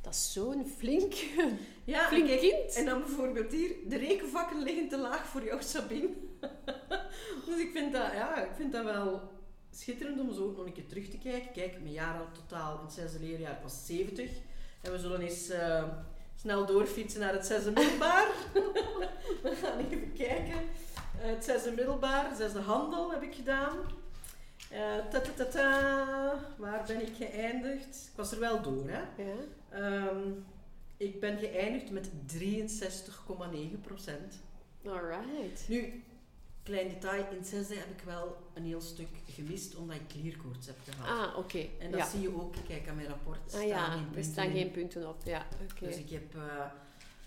Dat is zo'n flink,
Ja,
flink
kijk,
kind.
En dan bijvoorbeeld hier, de rekenvakken liggen te laag voor jou, Sabine. dus ik vind, dat, ja, ik vind dat wel schitterend om zo ook nog een keer terug te kijken. Kijk, mijn jaar al totaal in het zesde leerjaar was 70. En we zullen eens eh, snel doorfietsen naar het zesde middelbaar. we gaan even kijken. Eh, het zesde middelbaar, zesde handel heb ik gedaan. Eh, ta -ta -ta -ta. Waar ben ik geëindigd? Ik was er wel door, hè.
Ja.
Ehm, ik ben geëindigd met 63,9 procent.
Alright.
Nu, klein detail, in het zesde heb ik wel een heel stuk gemist omdat ik klierkoorts heb gehad.
Ah, oké.
en dat
ja.
zie je ook, kijk aan mijn rapport,
Ah
staan
ja,
geen
er
punten
staan
in.
geen punten op. Ja, oké.
Dus ik heb eh,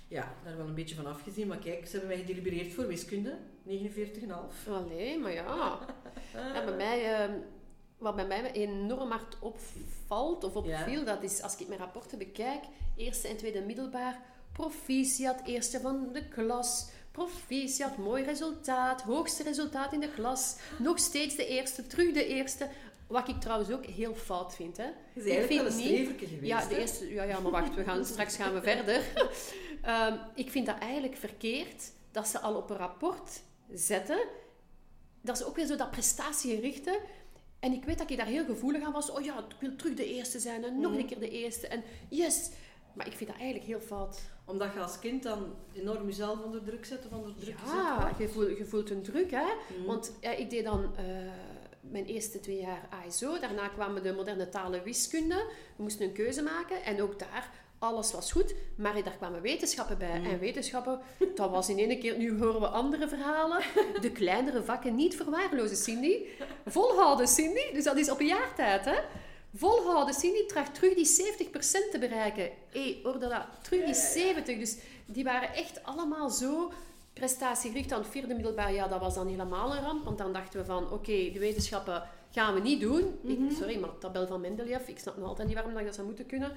ja, daar wel een beetje van afgezien. Maar kijk, ze hebben mij gedelibereerd voor wiskunde, 49,5.
Allee, maar ja. ja bij mij, ehm, wat bij mij enorm hard opvalt of opviel, dat is als ik mijn rapporten bekijk, eerste en tweede middelbaar, proficiat, eerste van de klas, proficiat, mooi resultaat, hoogste resultaat in de klas, nog steeds de eerste, terug de eerste. Wat ik trouwens ook heel fout vind. Hè.
Je bent
Ik vind
wel
niet-
geweest.
Ja, de
hè?
eerste, ja, ja, maar wacht, we gaan, straks gaan we verder. Ehm, ik vind dat eigenlijk verkeerd dat ze al op een rapport zetten. Dat is ook weer zo dat prestatiegerichte. En ik weet dat ik daar heel gevoelig aan was. Oh ja, ik wil terug de eerste zijn en nog
Mhm.
een keer de eerste. En yes! Maar ik vind dat eigenlijk heel fout.
Omdat je als kind dan enorm jezelf onder druk zet of onder druk
Ja, je voelt, je voelt een druk, hè.
Mhm.
Want ja, ik deed dan eh, mijn eerste twee jaar ASO. Daarna kwamen de moderne talen wiskunde. We moesten een keuze maken. En ook daar, alles was goed. Maar daar kwamen wetenschappen bij.
Mhm.
En wetenschappen, dat was in één keer... Nu horen we andere verhalen. De kleinere vakken niet verwaarlozen, Cindy. Volhouden, Cindy. Dus dat is op een jaar tijd, hè. Volhouden, Cindy tracht terug die 70% te bereiken. Hé, dat? Terug die 70. Dus die waren echt allemaal zo prestatiegericht aan het vierde middelbaar. Ja, dat was dan helemaal een ramp. Want dan dachten we van, oké, de wetenschappen gaan we niet doen.
Mhm.
ik, sorry, maar tabel van Mendeleev, ik snap nog altijd niet waarom dat, dat zou moeten kunnen.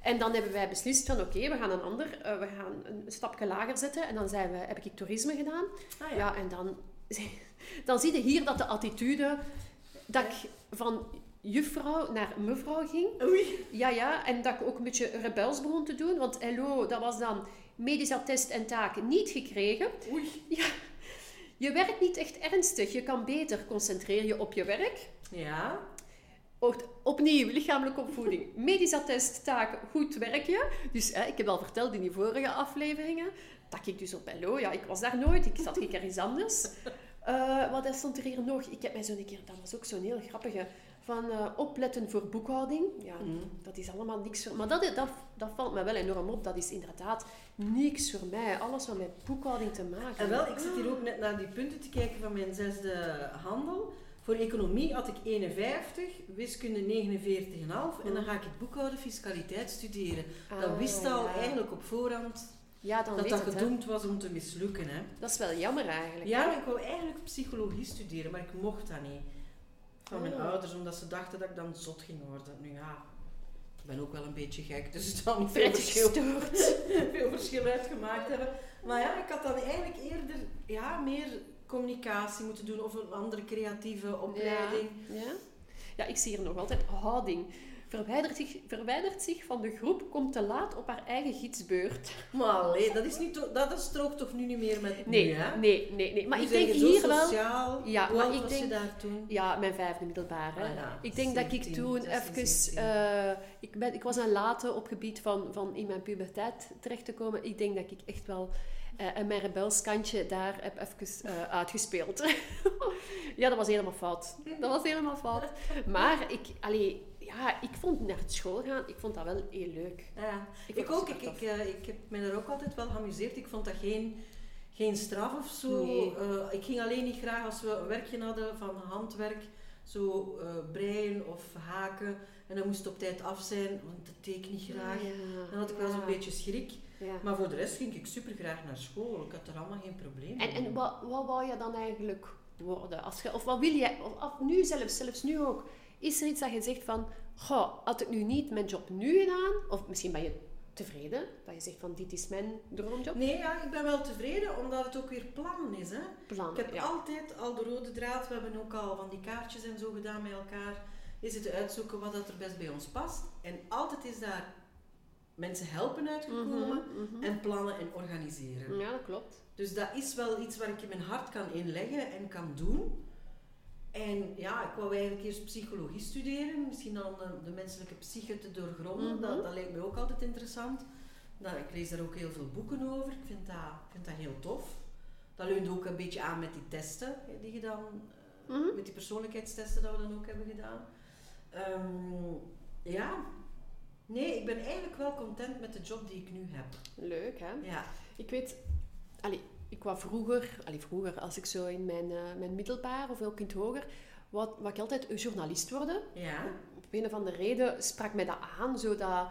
En dan hebben wij beslist van oké, we gaan een ander, eh, we gaan een stapje lager zetten. En dan zijn we, heb ik toerisme gedaan.
Ah, ja.
Ja, en dan, dan zie je hier dat de attitude, dat ik van juffrouw naar mevrouw ging.
Oei.
Ja, ja, en dat ik ook een beetje rebels begon te doen. Want LO, dat was dan medisch attest en taak niet gekregen.
Oei.
Ja, je werkt niet echt ernstig. Je kan beter concentreren je op je werk.
Ja.
Opnieuw, lichamelijke opvoeding. Medisch attest, taak, goed werkje. Dus hè, ik heb al verteld in die vorige afleveringen, dat ik dus op LO, ja, ik was daar nooit, ik zat ergens anders. Eh, wat stond er hier nog? Ik heb mij zo'n keer, dat was ook zo'n heel grappige, van eh, opletten voor boekhouding. Ja,
Mhm.
dat is allemaal niks voor... Maar dat, dat, dat valt me wel enorm op. Dat is inderdaad niks voor mij. Alles wat met boekhouding te maken
En wel, ik zit hier ook net naar die punten te kijken van mijn zesde handel. Voor economie had ik 51, wiskunde 49,5 en dan ga ik het boekhouden fiscaliteit studeren. dat
Ah,
wist al
ja.
eigenlijk op voorhand
Ja, dan
dat dat
het,
gedoemd was om te mislukken. Hè.
Dat is wel jammer eigenlijk.
Ja,
hè.
ik wou eigenlijk psychologie studeren, maar ik mocht dat niet. Van mijn
Oh.
ouders, omdat ze dachten dat ik dan zot ging worden. Nu ja, ik ben ook wel een beetje gek, dus het zal niet veel verschil, veel verschil uitgemaakt hebben. Maar ja, ik had dan eigenlijk eerder ja, meer communicatie moeten doen of een andere creatieve opleiding.
Ja. ja, ik zie hier nog altijd houding. Verwijdert zich, verwijdert zich van de groep, komt te laat op haar eigen gidsbeurt.
Maar allee, dat, is niet, dat is strookt toch nu niet meer met
Nee,
nu, hè?
nee, nee, nee. Maar
Nu
ik denk hier wel...
sociaal.
Ja,
Hoe
maar ik
was
denk-
je daar toen?
Ja, mijn vijfde middelbare.
Ah ja,
ik denk dat ik
17,
toen
16,
even...
17.
eh, ik, ben, ik was een late op gebied van, van in mijn puberteit terecht te komen. Ik denk dat ik echt wel eh, mijn rebelskantje daar heb even eh, uitgespeeld. ja, dat was helemaal fout. Dat was helemaal fout. Maar ik... Allee, ja, ik vond naar school gaan, ik vond dat wel heel leuk.
Ja,
Ik
ook. Ik, ik, eh, ik heb me daar ook altijd wel geamuseerd. Ik vond dat geen, geen straf of zo.
Nee.
Eh, ik ging alleen niet graag als we een werkje hadden van handwerk, zo eh, breien of haken. En dan moest op tijd af zijn, want dat deed ik niet graag.
Ja,
Dan had ik wel zo'n
ja,
beetje schrik. Maar voor de rest ging ik super graag naar school. Ik had er allemaal geen probleem
En,
mee.
en wat, wat wou je dan eigenlijk worden? Als je, of wat wil of, of nu zelfs, zelfs nu ook, is er iets dat je zegt van, goh, had ik nu niet mijn job nu gedaan, of misschien ben je tevreden, dat je zegt van, dit is mijn droomjob,
Nee, ja, ik ben wel tevreden, omdat het ook weer plannen is. Hè?
plan.
Ik heb
ja.
altijd al de rode draad. We hebben ook al van die kaartjes en zo gedaan met elkaar. Is het uitzoeken wat dat er best bij ons past. En altijd is daar mensen helpen uitgekomen.
Mhm, mhm.
En plannen en organiseren.
Ja, dat klopt.
Dus dat is wel iets waar ik in mijn hart kan inleggen en kan doen. En ja, ik wou eigenlijk eerst psychologie studeren. Misschien dan de, de menselijke psyche te doorgronden.
Mhm.
dat, dat lijkt me ook altijd interessant. Nou, ik lees daar ook heel veel boeken over. Ik vind dat, ik vind dat heel tof. Dat leunt ook een beetje aan met die testen die je dan, eh,
Mhm.
met die persoonlijkheidstesten dat we dan ook hebben gedaan. Ehm, ja, nee, ik ben eigenlijk wel content met de job die ik nu heb.
Leuk, hè?
Ja,
Ik weet, allee, ik was vroeger, allee, vroeger, als ik zo in mijn, eh, mijn middelbaar of ook in het hoger, wat, wat ik altijd een journalist worden.
ja.
Op een of andere reden sprak mij dat aan, zodat...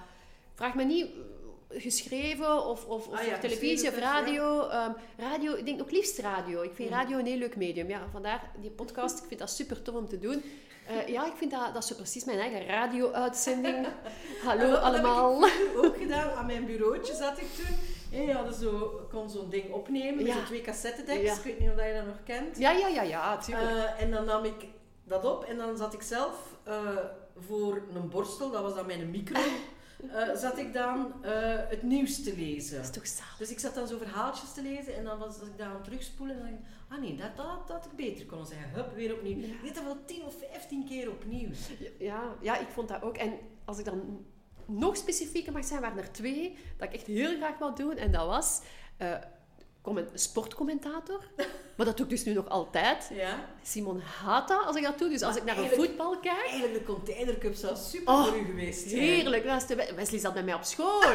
Vraag me niet eh, geschreven of, of, of
Ah ja,
televisie of radio. Ehm, radio, ik denk ook liefst radio. Ik vind radio een heel leuk medium. Ja, vandaar die podcast. Ik vind dat super tof om te doen. Eh, ja, ik vind dat, dat is zo precies mijn eigen radio-uitzending. Hallo allemaal.
heb ik ook gedaan. Aan mijn bureautje zat ik toen. Hadden zo, kon zo'n ding opnemen met
Ja.
zo twee cassettedeks.
Ja.
Ik weet niet of je dat nog kent.
Ja, ja, ja, ja, tuurlijk.
Eh, en dan nam ik dat op en dan zat ik zelf eh, voor een borstel, dat was dan mijn micro, eh, zat ik dan het nieuws te lezen.
dat is toch zalig.
Dus ik zat dan zo verhaaltjes te lezen en dan was ik daar aan het terugspoelen en dan dacht ik, ah nee, dat, dat, dat had ik beter kunnen zeggen. Hup, weer opnieuw.
Ja.
Ik dat wel 10 of 15 keer opnieuw.
Ja, ja, ik vond dat ook. En als ik dan nog specifieker mag zijn, waren er twee dat ik echt heel graag wou doen. En dat was comment- sportcommentator. Maar dat doe ik dus nu nog altijd.
Ja.
Simon Hata, als ik dat doe. Dus als ik naar een voetbal kijk.
Eigenlijk de containercup zou super
Oh,
voor u geweest zijn.
Heerlijk. Dat Wesley zat bij mij op school.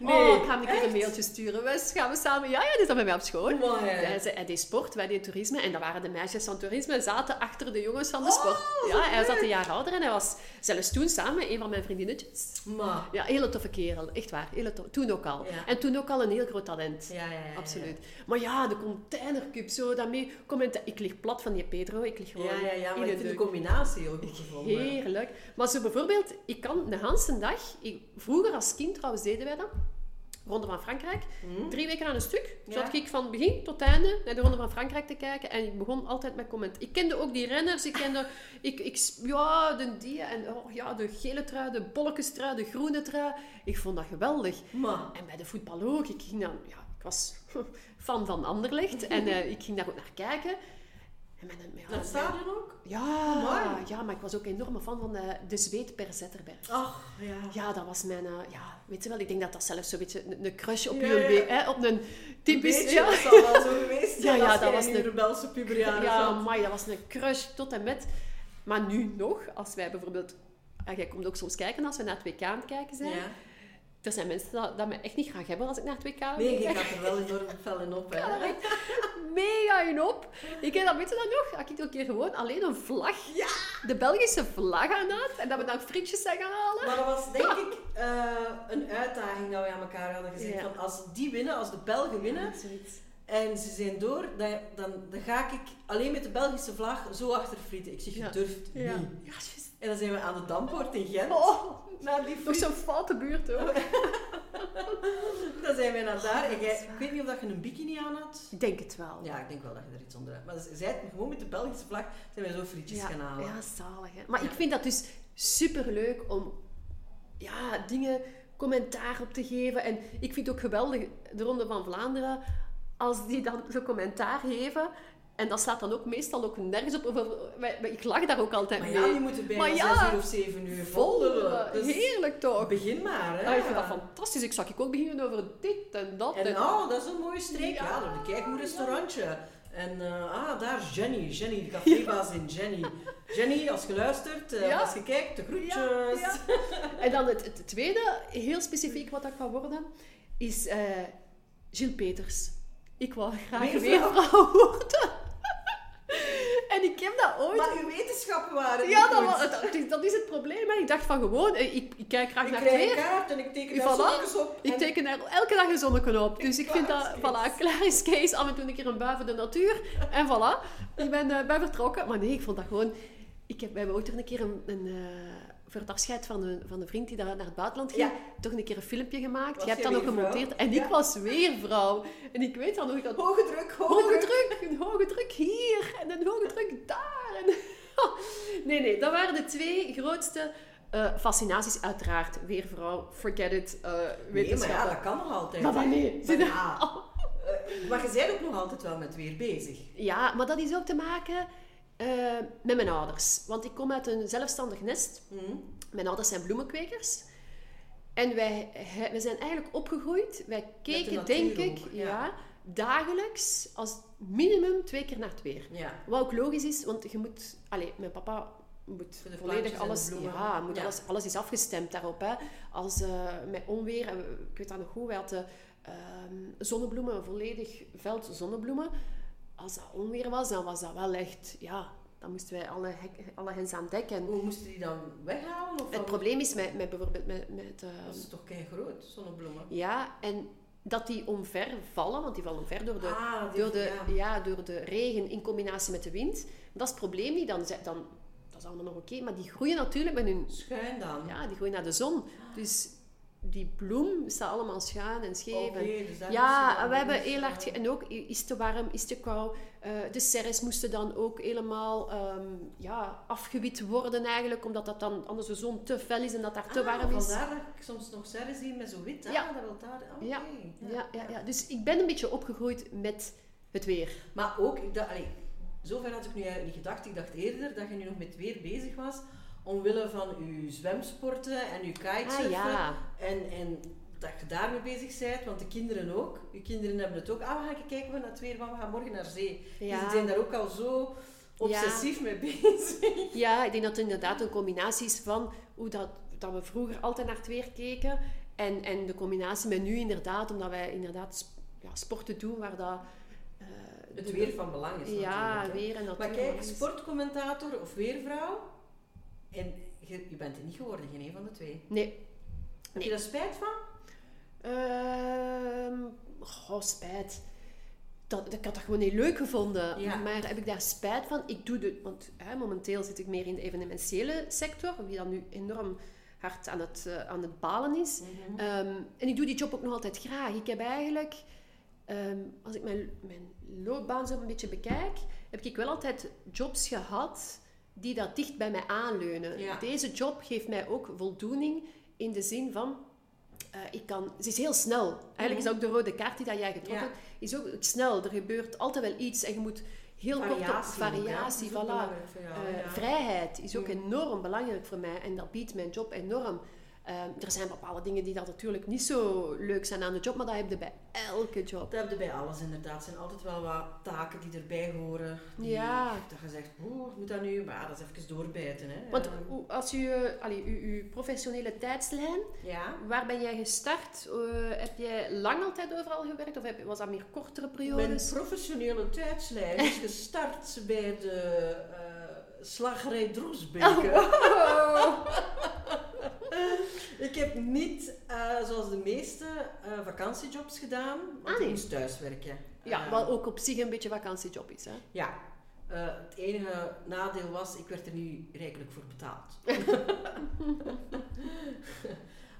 Nee,
oh, ik ga hem een keer een mailtje sturen. Wes, gaan we samen? Ja, ja, die zat bij mij op school.
Maar,
Hij, hij deed sport, wij deden toerisme. En dat waren de meisjes van toerisme, zaten achter de jongens van de
Oh,
sport. Ja, hij zat een jaar ouder en hij was zelfs toen samen een van mijn vriendinnetjes.
maar.
Ja, hele toffe kerel. Echt waar. Hele tof- Toen ook al.
Ja.
En toen ook al een heel groot talent.
Ja, ja, ja, ja.
Absoluut. Maar ja, de containercup, zo, dat dat mee Ik lig plat van die Pedro. Ik lig gewoon
Ja, ja, ja,
in
ik
een
vind de combinatie heel goed gevonden.
Heerlijk. Maar zo bijvoorbeeld, ik kan de hele dag... Ik, vroeger als kind trouwens deden wij dat. Ronde van Frankrijk.
Hm?
Drie weken aan een stuk.
Ja.
Zat ik van begin tot einde naar de Ronde van Frankrijk te kijken. En ik begon altijd met comment. Ik kende ook die renners. Ik kende... Ik, ik, ja, de die en oh, ja, de gele trui, de bolletjestrui, de groene trui. Ik vond dat geweldig.
Maar,
En bij de voetbal ook. Ik ging dan... Ja, ik was fan van Anderlecht. En eh, ik ging daar ook naar kijken. En met een, ja,
stadion ook?
ja, ja, maar ik was ook een enorme fan van de, de Zweet per Zetterberg.
Ach, ja.
Ja, dat was mijn... eh, ja, weet je wel, ik denk dat dat zelfs zo'n beetje een, een crush op
Ja,
Hè, op een typisch...
Beetje,
ja,
dat zal wel zo geweest
Ja, ja, dat was een-
de rebelse puberjaren
ja, maar dat was een crush tot en met... Maar nu nog, als wij bijvoorbeeld... Ja, jij komt ook soms kijken als we naar het WK aan het kijken zijn. Er zijn mensen dat, dat me echt niet graag hebben als ik naar het WK
Nee, je gaat er wel enorm fel in op, hè.
Ja, ik mega in op. Ik heb dat, weet je dat nog? Dat ik een keer gewoon alleen een vlag,
Ja!
de Belgische vlag aan had. En dat we dan frietjes zijn gaan halen.
Maar dat was denk ik eh, een uitdaging dat we aan elkaar hadden gezegd.
Ja.
Van als die winnen, als de Belgen winnen
zoiets.
en ze zijn door, dan, dan, dan ga ik alleen met de Belgische vlag zo achter frieten. Ik zeg, je durft niet.
Ja.
En dan zijn we aan de Dampoort in Gent.
Oh,
Naar die
nog zo'n foute buurt ook.
Dan zijn wij naar daar. En jij, ik weet niet of dat je een bikini aan had.
Ik denk het wel.
Ja, ik denk wel dat je er iets onder hebt. Maar het gewoon met de Belgische vlag, zijn wij zo frietjes
ja,
gaan halen.
ja, zalig. Hè? Maar ik vind dat dus superleuk om ja, dingen commentaar op te geven. En ik vind het ook geweldig, de Ronde van Vlaanderen, als die dan zo'n commentaar geven. En dat staat dan ook meestal ook nergens op. Maar- maar ik lach daar ook altijd
Maar
mee.
ja, die moeten bijna
Maar ja,
6 uur of 7 uur vol lullen. Dus
Heerlijk toch?
begin maar, hè.
Ja, ik vind dat fantastisch. Ik zag ik ook beginnen over dit en dat.
En oh, dat is een mooie streek. Ja,
Ja,
bekijk een restaurantje. En eh, ah, daar is Jenny. Jenny, de cafébaas in Jenny. Jenny, als je luistert, eh,
Ja.
als je kijkt, de groetjes.
Ja, ja. En dan het, het tweede, heel specifiek wat dat kan worden, is eh Gilles Peters. Ik wou graag
Weervrouw.
weervrouw worden. En ik heb dat ooit...
Maar uw wetenschappen waren
ja, dat, dat, is- dat is het probleem. Hè. Ik dacht van gewoon, eh, ik, ik kijk graag
Ik
naar
krijg
weer.
kaart en ik teken daar
Voilà.
op.
Ik
en-
teken daar elke dag een zonnetje op. Dus ik vind dat, voilà, klaar is Kees. Af en toe een keer een bui voor de natuur. En voilà, ik ben, ben vertrokken. Maar nee, ik vond dat gewoon... Ik heb, hebben ooit toch een keer een... een eh, voor het afscheid van een, van een vriend die daar naar het buitenland ging,
Ja.
toch een keer een filmpje gemaakt.
Was
Je hebt dat
weervrouw?
gemonteerd. En
Ja.
ik was weervrouw. En ik weet dan nog dat...
Hoge druk, hoge,
Hoge
druk.
druk, een hoge druk hier en een hoge druk daar. En... Nee, nee, dat waren de twee grootste eh, fascinaties. Uiteraard, weervrouw, forget it, eh
Nee, maar ja, dat kan nog altijd.
Maar wanneer?
Maar eh, maar je bent ook nog altijd wel met weer bezig.
Ja, maar dat is ook te maken eh, met mijn ouders. Want ik kom uit een zelfstandig nest.
Hm?
Mijn ouders zijn bloemenkwekers. En wij, wij zijn eigenlijk opgegroeid. Wij keken, denk ik, ja.
ja.
dagelijks als minimum twee keer naar het weer.
Ja.
Wat ook logisch is, want je moet... Allee, mijn papa moet volledig alles... Ja, moet
Ja.
Alles, alles is afgestemd daarop. Hè. Als eh, met onweer... en we- Ik weet dat nog goed, wij hadden ehm, zonnebloemen, een volledig veld zonnebloemen. Als dat onweer was, dan was dat wel echt... Ja, dan moesten wij alle, hek- alle hens aan dek. En
Hoe moesten die dan weghalen? Of
het probleem is met, met bijvoorbeeld met... met ehm,
Dat is toch kei groot, zonnebloemen.
ja, en dat die omver vallen, want die vallen omver door de,
ah,
door de,
ja.
ja. door de regen in combinatie met de wind. Dat is het probleem niet. Dan, dan, dat is allemaal nog oké. Maar die groeien natuurlijk met hun...
Schuin dan.
Ja, die groeien naar de zon. Dus die bloem staat allemaal schuin en scheef.
Dus
ja, we hebben heel hard... ge- En ook, is te warm, is te koud? Eh, de serres moesten dan ook helemaal ehm, ja, afgewit worden eigenlijk, omdat dat dan anders de zon te fel is en dat daar te
ah,
warm is.
Vandaar dat ik soms nog serres zie met zo wit. Ah,
Ja.
dat wil daar. Oké.
Ja. Ja, ja, ja. Dus ik ben een beetje opgegroeid met het weer.
Maar ook, ik dacht, allee, zover had ik nu niet gedacht. Ik dacht eerder dat je nu nog met weer bezig was. Omwille van je zwemsporten en je kitesurfen.
Ah ja.
En, en dat je daarmee bezig bent, want de kinderen ook. Je kinderen hebben het ook. Ah, we gaan kijken naar het weer, want we gaan morgen naar zee. Dus
Ja.
die zijn daar ook al zo obsessief mee bezig.
Ja, ik denk dat het inderdaad een combinatie is van hoe dat, dat we vroeger altijd naar het weer keken. En, en de combinatie met nu inderdaad, omdat wij inderdaad ja, sporten doen waar dat... eh,
Het weer van belang is
Ja, weer en natuur.
Maar kijk, sportcommentator of weervrouw. En je, je bent er niet geworden, geen een van de twee.
Nee.
Heb je daar spijt van?
Ehm goh, spijt. dat, ik had dat gewoon niet leuk gevonden.
Ja.
Maar heb ik daar spijt van? Ik doe de, want hè, momenteel zit ik meer in de evenementiële sector, die dan nu enorm hard aan het, eh, aan het balen is.
Mhm.
Ehm, en ik doe die job ook nog altijd graag. Ik heb eigenlijk, ehm, als ik mijn, mijn loopbaan zo een beetje bekijk, heb ik wel altijd jobs gehad die daar dicht bij mij aanleunen.
Ja.
Deze job geeft mij ook voldoening in de zin van, eh, ik kan, ze is heel snel. Eigenlijk is dat ook de rode kaart die dat jij getrokken
Ja.
hebt, is ook snel. Er gebeurt altijd wel iets en je moet heel kort op
Variatie. Dat
voilà.
jou,
Eh,
ja.
Vrijheid is ook
Mm.
enorm belangrijk voor mij en dat biedt mijn job enorm. Ehm, er zijn bepaalde dingen die dat natuurlijk niet zo leuk zijn aan de job, maar dat heb je bij elke job.
Dat heb je bij alles inderdaad. Er zijn altijd wel wat taken die erbij horen. Die,
Ja.
Dat je zegt, oeh, moet dat nu? Maar dat is even doorbijten. Hè.
Want
Ehm,
hoe- als je, allee, uw, uw professionele tijdslijn,
ja.
waar ben jij gestart? Eh, heb jij lang altijd overal gewerkt of heb, was dat meer kortere
Mijn
periodes?
professionele tijdslijn is gestart bij de eh slagerij.
Oh.
Ik heb niet, eh, zoals de meeste, eh, vakantiejobs gedaan. Want
Ah,
ik moest thuiswerken.
Ja,
Eh,
wat ook op zich een beetje vakantiejob is. Hè?
Ja. Het enige nadeel was, ik werd er nu rijkelijk voor betaald.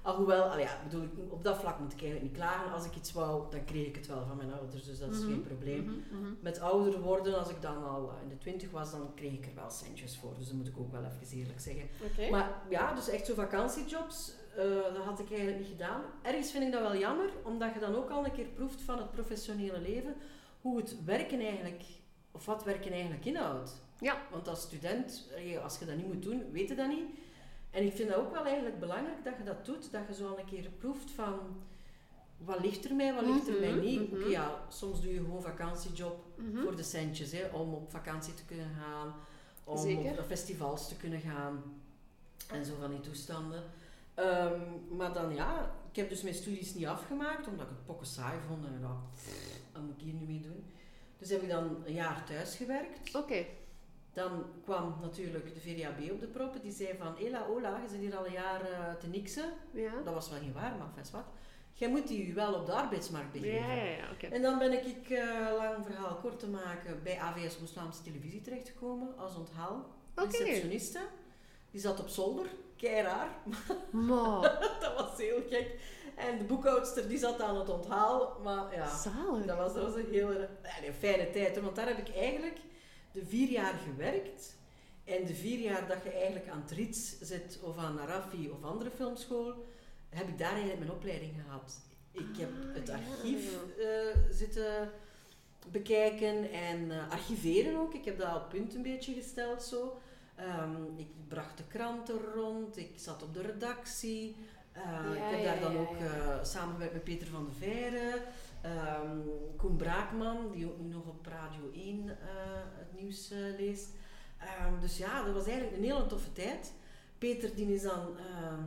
Alhoewel, allee, ja, bedoel, ik, op dat vlak moet ik eigenlijk niet klagen. Als ik iets wou, dan kreeg ik het wel van mijn ouders, dus dat is
Mhm,
geen probleem.
mhm, mhm.
Met ouder worden, als ik dan al eh, in de twintig was, dan kreeg ik er wel centjes voor. Dus dat moet ik ook wel even eerlijk zeggen. Maar ja, dus echt zo vakantiejobs, eh, dat had ik eigenlijk niet gedaan. Ergens vind ik dat wel jammer, omdat je dan ook al een keer proeft van het professionele leven, hoe het werken eigenlijk, of wat werken eigenlijk inhoudt.
Ja.
Want als student, als je dat niet moet doen, weet je dat niet. En ik vind dat ook wel eigenlijk belangrijk dat je dat doet, dat je zo al een keer proeft van wat ligt er mij, wat ligt er mij
Mhm,
niet.
mhm.
Ja, soms doe je gewoon vakantiejob
Mhm.
voor de centjes, hè, om op vakantie te kunnen gaan, om
Zeker.
op festivals te kunnen gaan en zo van die toestanden. Ehm, maar dan ja, ik heb dus mijn studies niet afgemaakt, omdat ik het pokken saai vond en pff, wat moet ik hier nu mee doen? Dus heb ik dan een jaar thuis gewerkt.
Oké.
Dan kwam natuurlijk de VDAB op de proppen, die zei van, Ela, Ola, je zit hier al een jaar eh, te niksen.
Ja.
Dat was wel niet waar, maar vast wat. Jij moet die wel op de arbeidsmarkt begeven.
ja, ja, oké.
En dan ben ik, eh, lang verhaal kort te maken, bij AVS Oost-Vlaamse Televisie terechtgekomen als onthaal.
Oké.
Receptioniste. Die zat op zolder, kei raar.
Maar,
dat was heel gek. En de boekhoudster die zat aan het onthaal. Maar ja,
zalig.
dat was, dat was een hele fijne tijd. Want daar heb ik eigenlijk de vier jaar gewerkt. En de vier jaar dat je eigenlijk aan het Rits zit, of aan Arafi of andere filmschool, heb ik daar eigenlijk mijn opleiding gehad. Ik heb
Ah,
het
ja.
archief eh, zitten bekijken en eh, archiveren ook. Ik heb dat op punt een beetje gesteld zo. Ehm, ik bracht de kranten rond, ik zat op de redactie. Eh,
Ja,
ik heb
ja,
daar dan
ja,
ook
ja.
samengewerkt met Peter van de Veire, ehm, Koen Braakman, die ook nu nog op Radio 1 eh, het nieuws eh, leest. Ehm, dus ja, dat was eigenlijk een hele toffe tijd. Peter die is dan, ehm,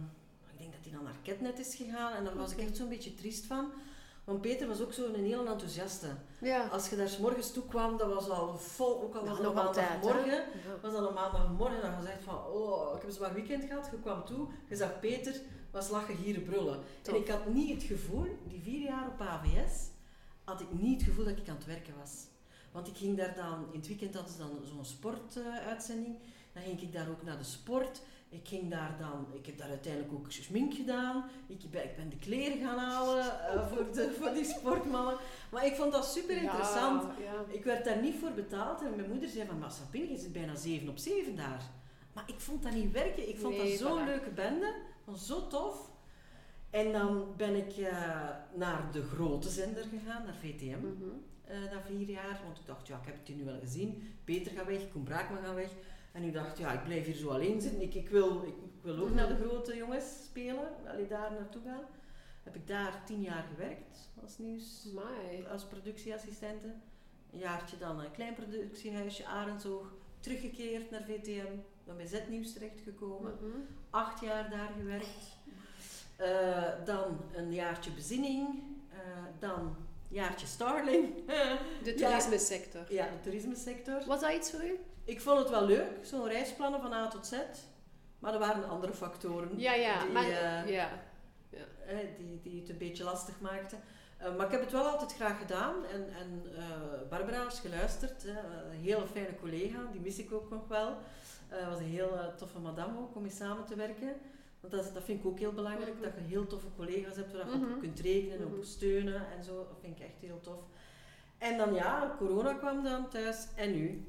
ik denk dat hij dan naar Ketnet is gegaan en daar was ik echt zo'n beetje triest van. Want Peter was ook zo'n hele enthousiaste.
Ja.
Als je daar 's morgens toe kwam, dat was al vol, ook al was het een maandagmorgen.
Ja.
Was dat een maandagmorgen en je zegt van, oh, ik heb een zwaar weekend gehad. Je kwam toe, je zag Peter, was lachen, gieren, brullen.
Tof.
En ik had niet het gevoel, die vier jaar op AVS, had ik niet het gevoel dat ik aan het werken was. Want ik ging daar dan, in het weekend hadden ze dan zo'n sportuitzending. dan ging ik daar ook naar de sport. Ik ging daar dan, ik heb daar uiteindelijk ook schmink gedaan. Ik ben, ik ben de kleren gaan halen eh, voor, de, voor die sportmannen. Maar ik vond dat super interessant.
Ja, ja.
Ik werd daar niet voor betaald en mijn moeder zei van, maar Sabine, je zit bijna 7 op 7 daar. Maar ik vond dat niet werken. Ik vond
Nee,
dat zo'n leuke bende. Vond zo tof. En dan ben ik eh, naar de grote zender gegaan, naar VTM,
Mhm.
eh, na vier jaar. Want ik dacht, ja, ik heb het hier nu wel gezien. Peter gaat weg, Koen Braakman gaat weg. En ik dacht, ja, ik blijf hier zo alleen zitten. Ik, ik, wil, ik, wil ook
Mhm.
naar de grote jongens spelen, allee, daar naartoe gaan. Heb ik daar tien jaar gewerkt als nieuws
Amai.
als productieassistente. Een jaartje dan een klein productiehuisje, Arendsoog. Teruggekeerd naar VTM. Dan bij Z-nieuws terechtgekomen.
Mhm.
Acht jaar daar gewerkt. Eh, dan een jaartje bezinning. Eh, dan een jaartje Starling.
De toerisme-sector.
ja, de toerismesector.
Was dat iets voor u?
Ik vond het wel leuk, zo'n reisplannen van A tot Z. Maar er waren andere factoren
Ja, ja.
die,
maar,
eh,
ja.
die, die het een beetje lastig maakten. Eh, maar ik heb het wel altijd graag gedaan. En, en eh, Barbara is geluisterd. Hè. Een hele fijne collega, die mis ik ook nog wel. Eh was een heel toffe madame ook om mee samen te werken. Want dat, dat vind ik ook heel belangrijk,
Mhm.
dat je heel toffe collega's hebt waar je
Mhm.
op kunt rekenen,
Mhm.
op steunen en zo. Dat vind ik echt heel tof. En dan ja, corona kwam dan thuis en nu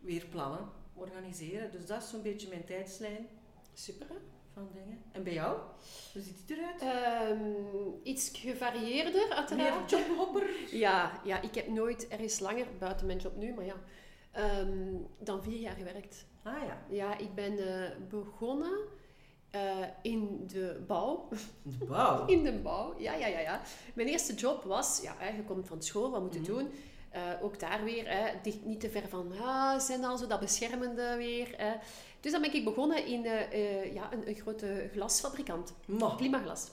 weer plannen organiseren. Dus dat is zo'n beetje mijn tijdslijn
Super, hè?
Van dingen. En bij jou? Hoe ziet het eruit?
Ehm, iets gevarieerder,
Meer
uiteraard.
jobhopper?
Ja, ja, ik heb nooit ergens langer, buiten mijn job nu, maar ja, ehm, dan vier jaar gewerkt.
Ah ja.
Ja, ik ben eh, begonnen eh, in de bouw.
Wauw.
In de bouw, ja, ja, ja, ja. Mijn eerste job was, ja, je komt van school, wat moet je
Mhm.
doen? Eh, ook daar weer, hè, dicht, niet te ver van huis en al zo, dat beschermende weer. Hè. Dus dan ben ik begonnen in eh, eh, ja, een, een grote glasfabrikant.
Ma.
Klimaglas.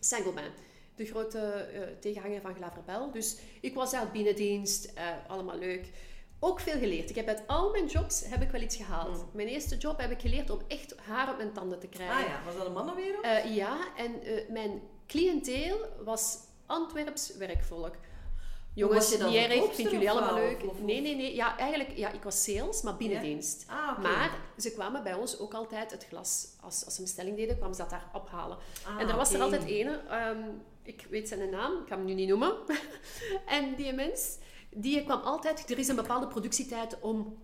Saint-Gobain. De grote eh, tegenhanger van Glaverbel. Dus ik was daar binnendienst, allemaal leuk. Ook veel geleerd. Ik heb uit al mijn jobs heb ik wel iets gehaald.
Mm.
Mijn eerste job heb ik geleerd om echt haar op mijn tanden te krijgen.
Ah ja, was dat een mannenwereld?
Ja, en mijn cliënteel was Antwerps werkvolk. Jongens, niet erg, vind jullie allemaal leuk.
Of- of-
Nee, nee, nee. Ja, eigenlijk, ja, ik was sales, maar binnendienst.
Ah.
Maar ze kwamen bij ons ook altijd het glas, als, als ze een bestelling deden, kwamen ze dat daar ophalen.
Ah,
en er was er altijd ene, ehm, ik weet zijn naam, ik ga hem nu niet noemen. en die mens, die kwam altijd, er is een bepaalde productietijd om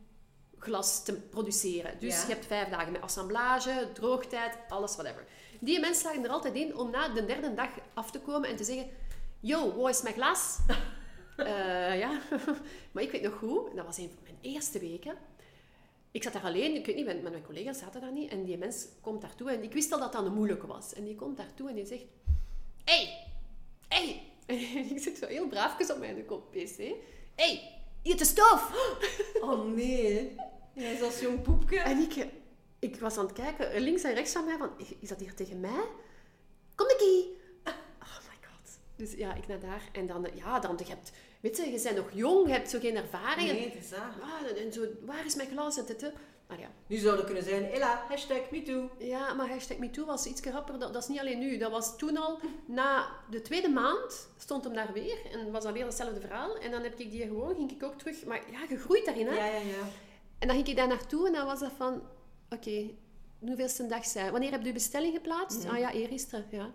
glas te produceren. Dus
Ja.
je hebt vijf dagen met assemblage, droogtijd, alles, whatever. Die mensen slagen er altijd in om na de derde dag af te komen en te zeggen... Yo, waar is mijn glas? Eh, ja, maar ik weet nog goed, dat was een van mijn eerste weken. Ik zat daar alleen, ik weet niet, met mijn collega's zaten daar niet. En die mens komt daartoe en ik wist al dat dat een moeilijke was. En die komt daartoe en die zegt... Hey, hey. En ik zit zo heel braafjes op mijn kop PC. Hey, hier de stof.
Oh nee. Jij is als jong poepje.
En ik, ik was aan het kijken, links en rechts van mij, van, is dat hier tegen mij? Kom ik hier? Dus ja, ik naar daar. En dan, ja, dan, je hebt, weet je, je bent nog jong, je hebt zo geen ervaring.
Nee, is dat.
Ah, en, zo, waar is mijn glas? En dit, maar ja.
Nu zou het kunnen zijn, Ella, hashtag MeToo.
ja, maar hashtag MeToo was iets rapper. Dat, dat is niet alleen nu. Dat was toen al, na de tweede maand, stond hem daar weer. En was dan weer hetzelfde verhaal. En dan heb ik die gewoon, ging ik ook terug. Maar ja, gegroeid daarin, hè.
Ja, ja, ja.
En dan ging ik daar naartoe en dan was dat van... Oké, hoeveelste dag zijn? Wanneer heb je bestelling geplaatst?
Mhm.
Ah ja, eergisteren, ja.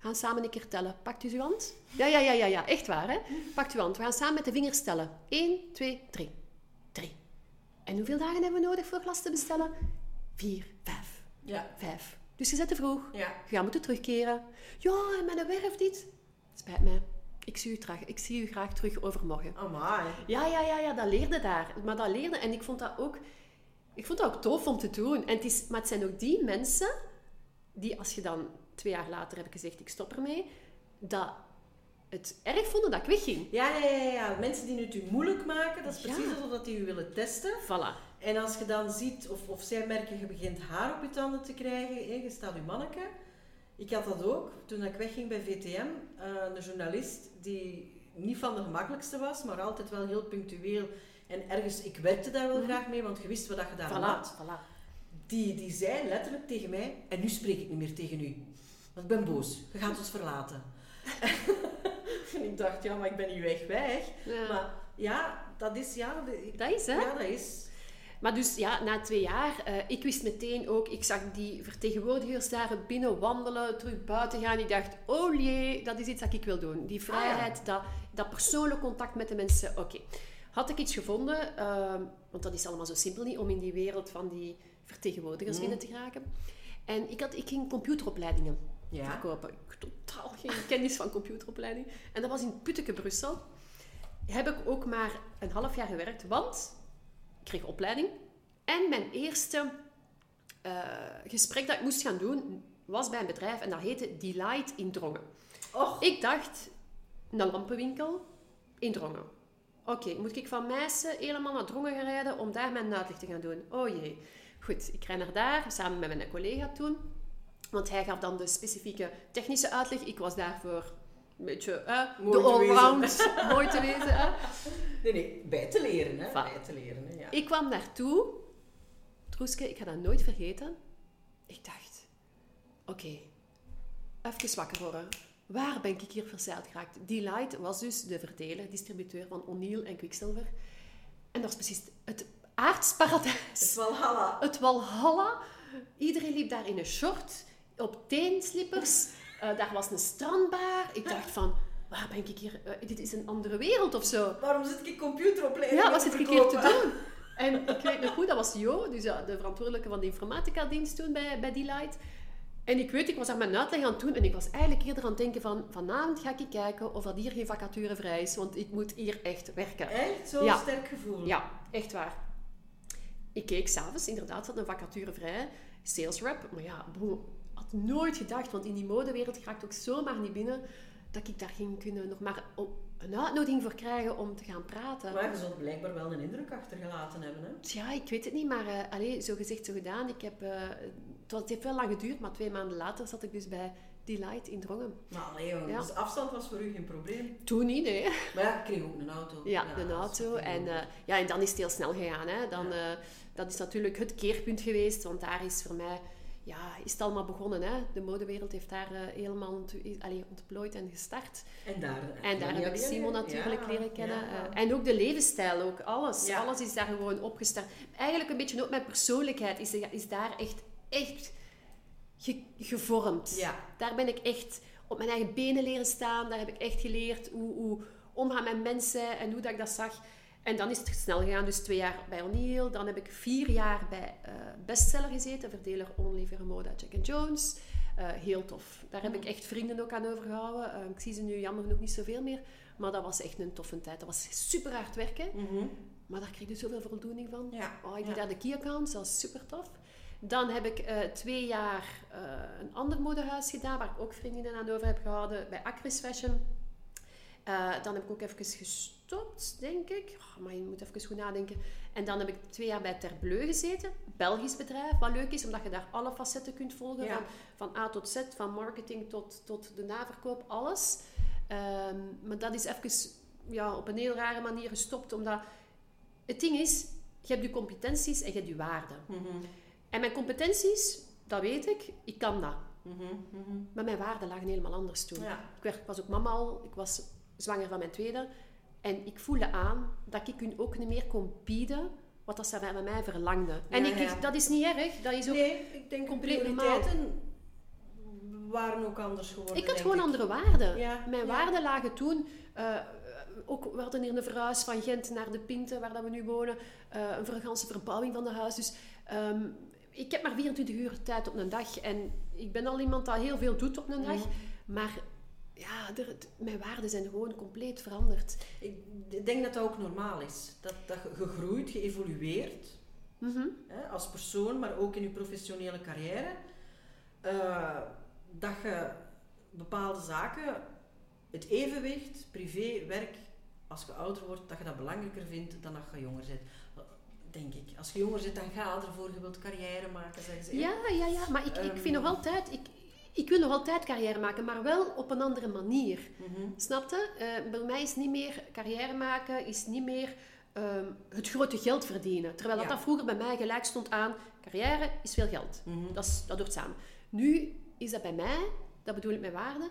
We gaan samen een keer tellen. Pakt u uw hand? Ja, ja, ja, ja, ja. Echt waar, hè? Pakt uw hand. We gaan samen met de vingers tellen. 1, 2, 3. 3. En hoeveel dagen hebben we nodig voor glas te bestellen? 4, 5,
Ja.
5. Dus je zet te vroeg.
Ja.
Je gaat moeten terugkeren. Ja, en met een werf niet. Spijt mij. Ik zie u, graag, ik zie u graag terug overmorgen.
Amai.
Ja, ja, ja, ja, dat leerde daar. Maar dat leerde, en ik vond dat ook, ik vond dat ook tof om te doen. En het is, maar het zijn ook die mensen die, als je dan twee jaar later heb gezegd, ik stop ermee, dat het erg vonden dat ik wegging.
Ja, ja, ja, ja. Mensen die het u moeilijk maken, dat is
Ja.
precies alsof dat die u willen testen.
Voilà.
En als je dan ziet, of, of zij merken, je begint haar op je tanden te krijgen, hè, je staat uw manneke. Ik had dat ook, toen ik wegging bij VTM, eh, een journalist die niet van de gemakkelijkste was, maar altijd wel heel punctueel. En ergens, ik werkte daar wel graag mee, want je wist wat je daar had.
Voilà.
Die, die zei letterlijk tegen mij, en nu spreek ik niet meer tegen u. Want ik ben boos, je gaat ons verlaten. en ik dacht, ja, maar ik ben niet weg, weg.
Ja.
Maar ja, dat is, ja, de-
Dat is, hè?
ja, dat is.
Maar dus ja, na twee jaar, eh, ik wist meteen ook, ik zag die vertegenwoordigers daar binnen wandelen, terug buiten gaan. Ik dacht, oh jee, dat is iets dat ik wil doen. Die vrijheid, dat, dat persoonlijk contact met de mensen. Oké, had ik iets gevonden, ehm, want dat is allemaal zo simpel niet, om in die wereld van die vertegenwoordigers
Mhm.
binnen te geraken. En ik, had, ik ging computeropleidingen
Ja.
verkopen. Ik had totaal geen kennis van computeropleiding. En dat was in Putteke, Brussel. Heb ik ook maar een half jaar gewerkt, want ik kreeg opleiding. En mijn eerste eh, gesprek dat ik moest gaan doen, was bij een bedrijf en dat heette Delight in Drongen.
Och,
Ik dacht, een lampenwinkel in Drongen. Oké, moet ik van Meissen helemaal naar Drongen gaan rijden om daar mijn uitleg te gaan doen? Oh jee. Goed, ik rijd naar daar, samen met mijn collega toen. Want hij gaf dan de specifieke technische uitleg. Ik was daarvoor een beetje de allround, mooi te wezen. Hè?
nee, nee, bij te leren, hè. Bij te leren, hè, ja.
Ik kwam daartoe. Troeske, ik ga dat nooit vergeten. Ik dacht, oké, even wakker worden. waar ben ik hier verzeild geraakt? Delight was dus de verdeler, distributeur van O'Neill en Quicksilver. En dat was precies het aardsparadijs.
Het Valhalla.
Het Walhalla. Iedereen liep daar in een short, op teenslippers. Eh, daar was een strandbar. Ik dacht van, waar ben ik hier? Eh, dit is een andere wereld of zo.
Waarom zit ik computeropleiding
Ja, wat zit ik hier te doen? En ik weet nog goed, dat was Jo, dus ja, de verantwoordelijke van de informatica-dienst toen bij, bij Delight. En ik weet, ik was daar mijn uitleg aan het doen en ik was eigenlijk eerder aan het denken van vanavond ga ik kijken of dat hier geen vacature vrij is, want ik moet hier echt werken.
Echt? Zo'n
Ja.
sterk gevoel.
Ja, echt waar. Ik keek s'avonds, inderdaad, zat een vacature vrij, sales rep. Maar ja, boe, had nooit gedacht, want in die modewereld raakt ook zomaar niet binnen, dat ik daar ging kunnen nog maar op een uitnodiging voor krijgen om te gaan praten.
Maar je zult blijkbaar wel een indruk achtergelaten hebben, hè?
Ja, ik weet het niet, maar allee, zo gezegd, zo gedaan. Ik heb, eh, het, was, het heeft wel lang geduurd, maar twee maanden later zat ik dus bij Delight in Drongen.
Maar allee,
Ja.
dus afstand was voor u geen probleem.
Toen niet, nee.
Maar ja, ik kreeg ook een auto.
Ja,
is
auto. En, eh, ja, en dan is het heel snel gegaan. Hè. Dan, dat is natuurlijk het keerpunt geweest, want daar is voor mij... Ja, is het allemaal begonnen. Hè. De modewereld heeft daar eh, helemaal ont, allee, ontplooid en gestart.
en daar,
En daar heb ik Simon natuurlijk
ja,
leren kennen.
ja.
eh, en ook de levensstijl, ook alles.
Ja.
Alles is daar gewoon opgestart. Eigenlijk een beetje ook mijn persoonlijkheid is, is daar echt, echt ge- gevormd. Daar ben ik echt op mijn eigen benen leren staan. Daar heb ik echt geleerd hoe, hoe omgaan met mensen en hoe dat ik dat zag. En dan is het snel gegaan. Dus twee jaar bij O'Neill. Dan heb ik vier jaar bij eh, Bestseller gezeten. Verdeler Only Vermoda Jack Jones. Eh, heel tof. Daar heb ik echt vrienden ook aan overgehouden. Eh, ik zie ze nu jammer genoeg niet zoveel meer. Maar dat was echt een toffe tijd. Dat was super hard werken.
Mhm.
Maar daar kreeg je zoveel voldoening van.
Ja.
Oh, ik deed
Ja.
daar de key accounts, dat was super tof. Dan heb ik twee jaar een ander modehuis gedaan, waar ik ook vriendinnen aan over heb gehouden, bij Acris Fashion. Dan heb ik ook even gestopt, denk ik. Oh, maar je moet even goed nadenken. En dan heb ik twee jaar bij Terbleu gezeten. Belgisch bedrijf, wat leuk is, omdat je daar alle facetten kunt volgen.
Ja.
Van, van A tot Z, van marketing tot, tot de naverkoop, alles. Ehm, maar dat is even ja, op een heel rare manier gestopt, omdat het ding is, je hebt je competenties en je hebt je waarden.
Mhm.
En mijn competenties, dat weet ik, ik kan dat.
Mhm. Mhm.
Maar mijn waarden lagen helemaal anders toen.
Ja.
Ik, werd, ik was ook mama al, ik was zwanger van mijn tweede. En ik voelde aan dat ik hun ook niet meer kon bieden wat dat ze van mij verlangden. En
Ja,
ik,
ja.
dat is niet erg, dat is ook...
Nee, ik denk
compleet
prioriteiten waren ook anders geworden.
Ik had gewoon andere waarden.
Ja,
Mijn waarden lagen toen... eh, ook, we hadden hier een verhuis van Gent naar de Pinte, waar dat we nu wonen. eh, een verganse verbouwing van de huis. Dus ehm, ik heb maar 24 uur tijd op een dag. En ik ben al iemand dat heel veel doet op een dag. Maar ja, er, mijn waarden zijn gewoon compleet veranderd.
Ik denk dat dat ook normaal is. Dat, dat je gegroeid, geëvolueerd.
Mhm.
hè, als persoon, maar ook in je professionele carrière. eh, dat je bepaalde zaken, het evenwicht, privé, werk, als je ouder wordt, dat je dat belangrijker vindt dan dat je jonger bent. Denk ik. Als je jonger bent, dan ga je ervoor. Je wilt carrière maken, zeggen ze.
Ja, ja, ja. Maar ik, ik vind nog
Ehm.
altijd... Ik, ik wil nog altijd carrière maken, maar wel op een andere manier.
Mhm.
Snapte? Eh bij mij is niet meer carrière maken, is niet meer ehm, het grote geld verdienen. Terwijl dat,
Ja.
dat vroeger bij mij gelijk stond aan carrière is veel geld.
Mhm.
Dat, is, dat hoort samen. Nu is dat bij mij, dat bedoel ik met waarde,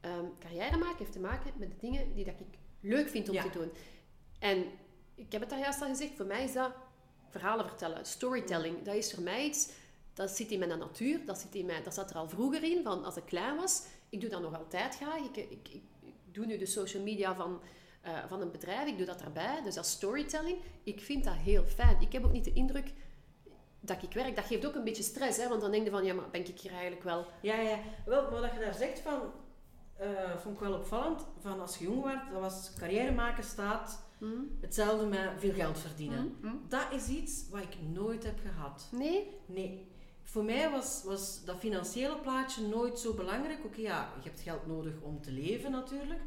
ehm, carrière maken heeft te maken met de dingen die dat ik leuk vind om
Ja.
te doen. En ik heb het daar juist al gezegd, voor mij is dat verhalen vertellen, storytelling. Dat is voor mij iets, dat zit in mijn natuur, dat, zit in dat zat er al vroeger in, van als ik klein was. Ik doe dat nog altijd graag. Ik, ik, ik, ik doe nu de social media van, eh, van een bedrijf, ik doe dat daarbij. Dus dat storytelling. Ik vind dat heel fijn. Ik heb ook niet de indruk dat ik werk. Dat geeft ook een beetje stress, hè, want dan denk je van, ja, maar ben ik hier eigenlijk wel...
Ja, ja. Wel, wat je daar zegt van, eh, vond ik wel opvallend. Van als je jong werd, dat was carrière maken staat
Hm?
hetzelfde met veel geld verdienen.
Hm? Hm?
Dat is iets wat ik nooit heb gehad.
Nee?
Nee. Voor mij was, was dat financiële plaatje nooit zo belangrijk. Oké, ja, je hebt geld nodig om te leven natuurlijk.